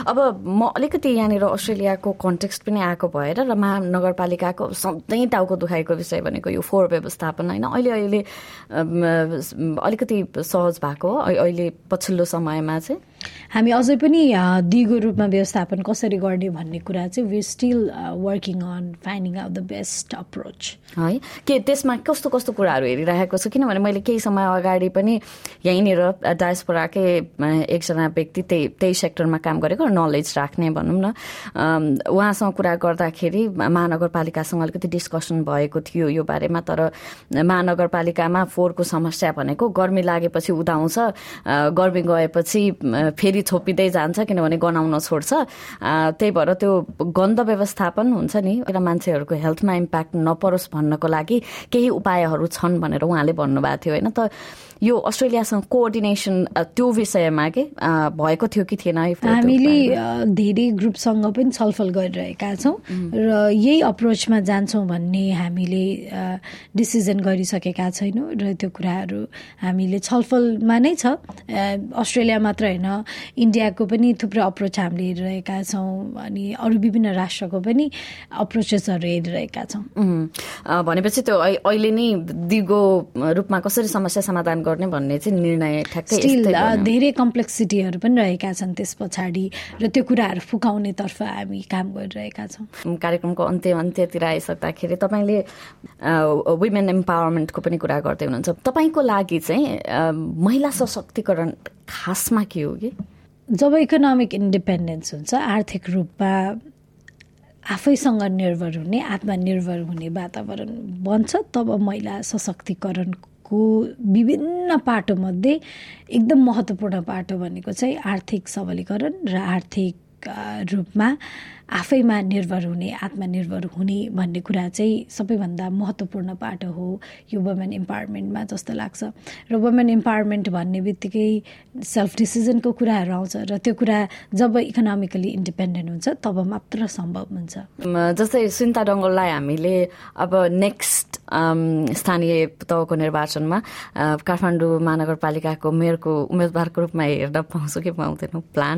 अब म अलिकति यहाँनिर अस्ट्रेलियाको कन्टेक्स्ट पनि आएको भएर र महानगरपालिकाको सधैँ टाउको दुखाइको विषय भनेको यो फोहोर व्यवस्थापन होइन। अहिले अहिले अलिकति सहज भएको अहिले पछिल्लो समयमा चाहिँ। हामी अझै पनि दिगो रूपमा व्यवस्थापन कसरी गर्ने भन्ने कुरा चाहिँ we still working on finding out the best approach है? के त्यसमा कस्तो कस्तो कुराहरू हेरिरहेको छु? किनभने मैले केही समय अगाडि पनि यहीँनिर डायस्पोराकै एकजना व्यक्ति त्यही त्यही सेक्टरमा काम गरेको नलेज राख्ने भनौँ न। उहाँसँग कुरा गर्दाखेरि महानगरपालिकासँग अलिकति डिस्कसन भएको थियो यो बारेमा तर महानगरपालिकामा फोहोरको समस्या भनेको गर्मी लागेपछि उदाउँछ गर्मी गएपछि फेरि छोपिँदै जान्छ किनभने गनाउन छोड्छ। त्यही भएर त्यो गन्ध व्यवस्थापन हुन्छ नि मान्छेहरूको हेल्थमा इम्प्याक्ट नपरोस् भन्नको लागि केही उपायहरू छन् भनेर उहाँले भन्नुभएको थियो होइन? त यो अस्ट्रेलियासँग कोअर्डिनेसन त्यो विषयमा के भएको थियो कि थिएन? हामीले धेरै ग्रुपसँग पनि छलफल गरिरहेका छौँ र यही अप्रोचमा जान्छौँ भन्ने हामीले डिसिजन गरिसकेका छैनौँ र त्यो कुराहरू हामीले छलफलमा नै छ। अस्ट्रेलिया मात्र होइन इन्डियाको पनि थुप्रो अप्रोच हामीले हेरिरहेका छौँ अनि अरू विभिन्न राष्ट्रको पनि अप्रोचेसहरू हेरिरहेका छौँ। भनेपछि त्यो अहिले नै दिगो रूपमा कसरी समस्या समाधान गर्ने भन्ने चाहिँ निर्णय ठ्याक्कै धेरै कम्प्लेक्सिटीहरू पनि रहेका छन् त्यस पछाडि र त्यो कुराहरू फुकाउनेतर्फ हामी काम गरिरहेका छौँ। कार्यक्रमको अन्त्य अन्त्यतिर आइसक्दाखेरि तपाईँले वुमेन इम्पावरमेन्टको पनि कुरा गर्दै हुनुहुन्छ। तपाईँको लागि चाहिँ महिला सशक्तिकरण खासमा के हो कि? जब इकोनोमिक इन्डिपेन्डेन्स हुन्छ आर्थिक रूपमा आफैसँग निर्भर हुने आत्मनिर्भर हुने वातावरण बन्छ तब महिला सशक्तिकरण को विभिन्न पाटोमध्ये एकदम महत्त्वपूर्ण पाटो भनेको चाहिँ आर्थिक सबलीकरण र आर्थिक रूपमा आफैमा निर्भर हुने आत्मनिर्भर हुने भन्ने कुरा चाहिँ सबैभन्दा महत्त्वपूर्ण पाटो हो यो वुमेन इम्पावरमेन्टमा जस्तो लाग्छ। र वुमेन इम्पावरमेन्ट भन्ने बित्तिकै सेल्फ डिसिजनको कुराहरू आउँछ र त्यो कुरा जब इकोनोमिकली इन्डिपेन्डेन्ट हुन्छ तब मात्र सम्भव हुन्छ। जस्तै सुन्ता डङ्गललाई हामीले अब नेक्स्ट स्थानीय तहको निर्वाचनमा काठमाडौँ महानगरपालिकाको मेयरको उम्मेदवारको रूपमा हेर्न पाउँछु कि पाउँदैनौँ प्लान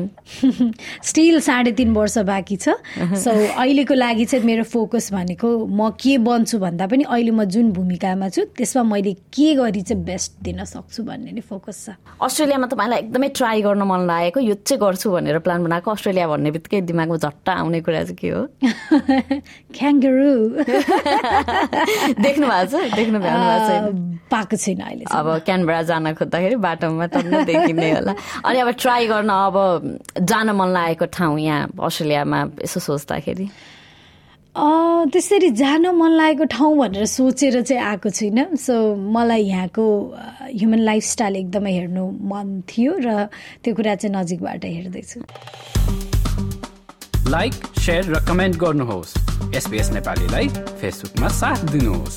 स्टिल साढे तिन वर्ष बाँकी छ। सो अहिलेको लागि चाहिँ मेरो फोकस भनेको म के बन्छु भन्दा पनि अहिले म जुन भूमिकामा छु त्यसमा मैले के गरी चाहिँ बेस्ट दिन सक्छु भन्ने नै फोकस छ। अस्ट्रेलियामा तपाईँलाई एकदमै ट्राई गर्न मन लागेको यो चाहिँ गर्छु भनेर प्लान बनाएको अस्ट्रेलिया भन्ने बित्तिकै दिमागमा झट्टा आउने कुरा चाहिँ के हो? ख्याङ्गरु देख्नु भएको छ देख्नु पाएको छैन अहिले अब क्यानबरा जान खोज्दाखेरि बाटोमा त देखिने होला। अनि अब ट्राई गर्न अब जान मन लागेको ठाउँ यहाँ अस्ट्रेलियामा यसो सोच्दाखेरि? त्यसरी जान मन लागेको ठाउँ भनेर सोचेर चाहिँ आएको छुइनँ। सो मलाई यहाँको ह्युमन लाइफस्टाइल एकदमै हेर्नु मन थियो र त्यो कुरा चाहिँ नजिकबाट हेर्दैछु। लाइक सेयर र कमेन्ट गर्नुहोस्। एसपिएस नेपालीलाई फेसबुकमा साथ दिनुहोस्।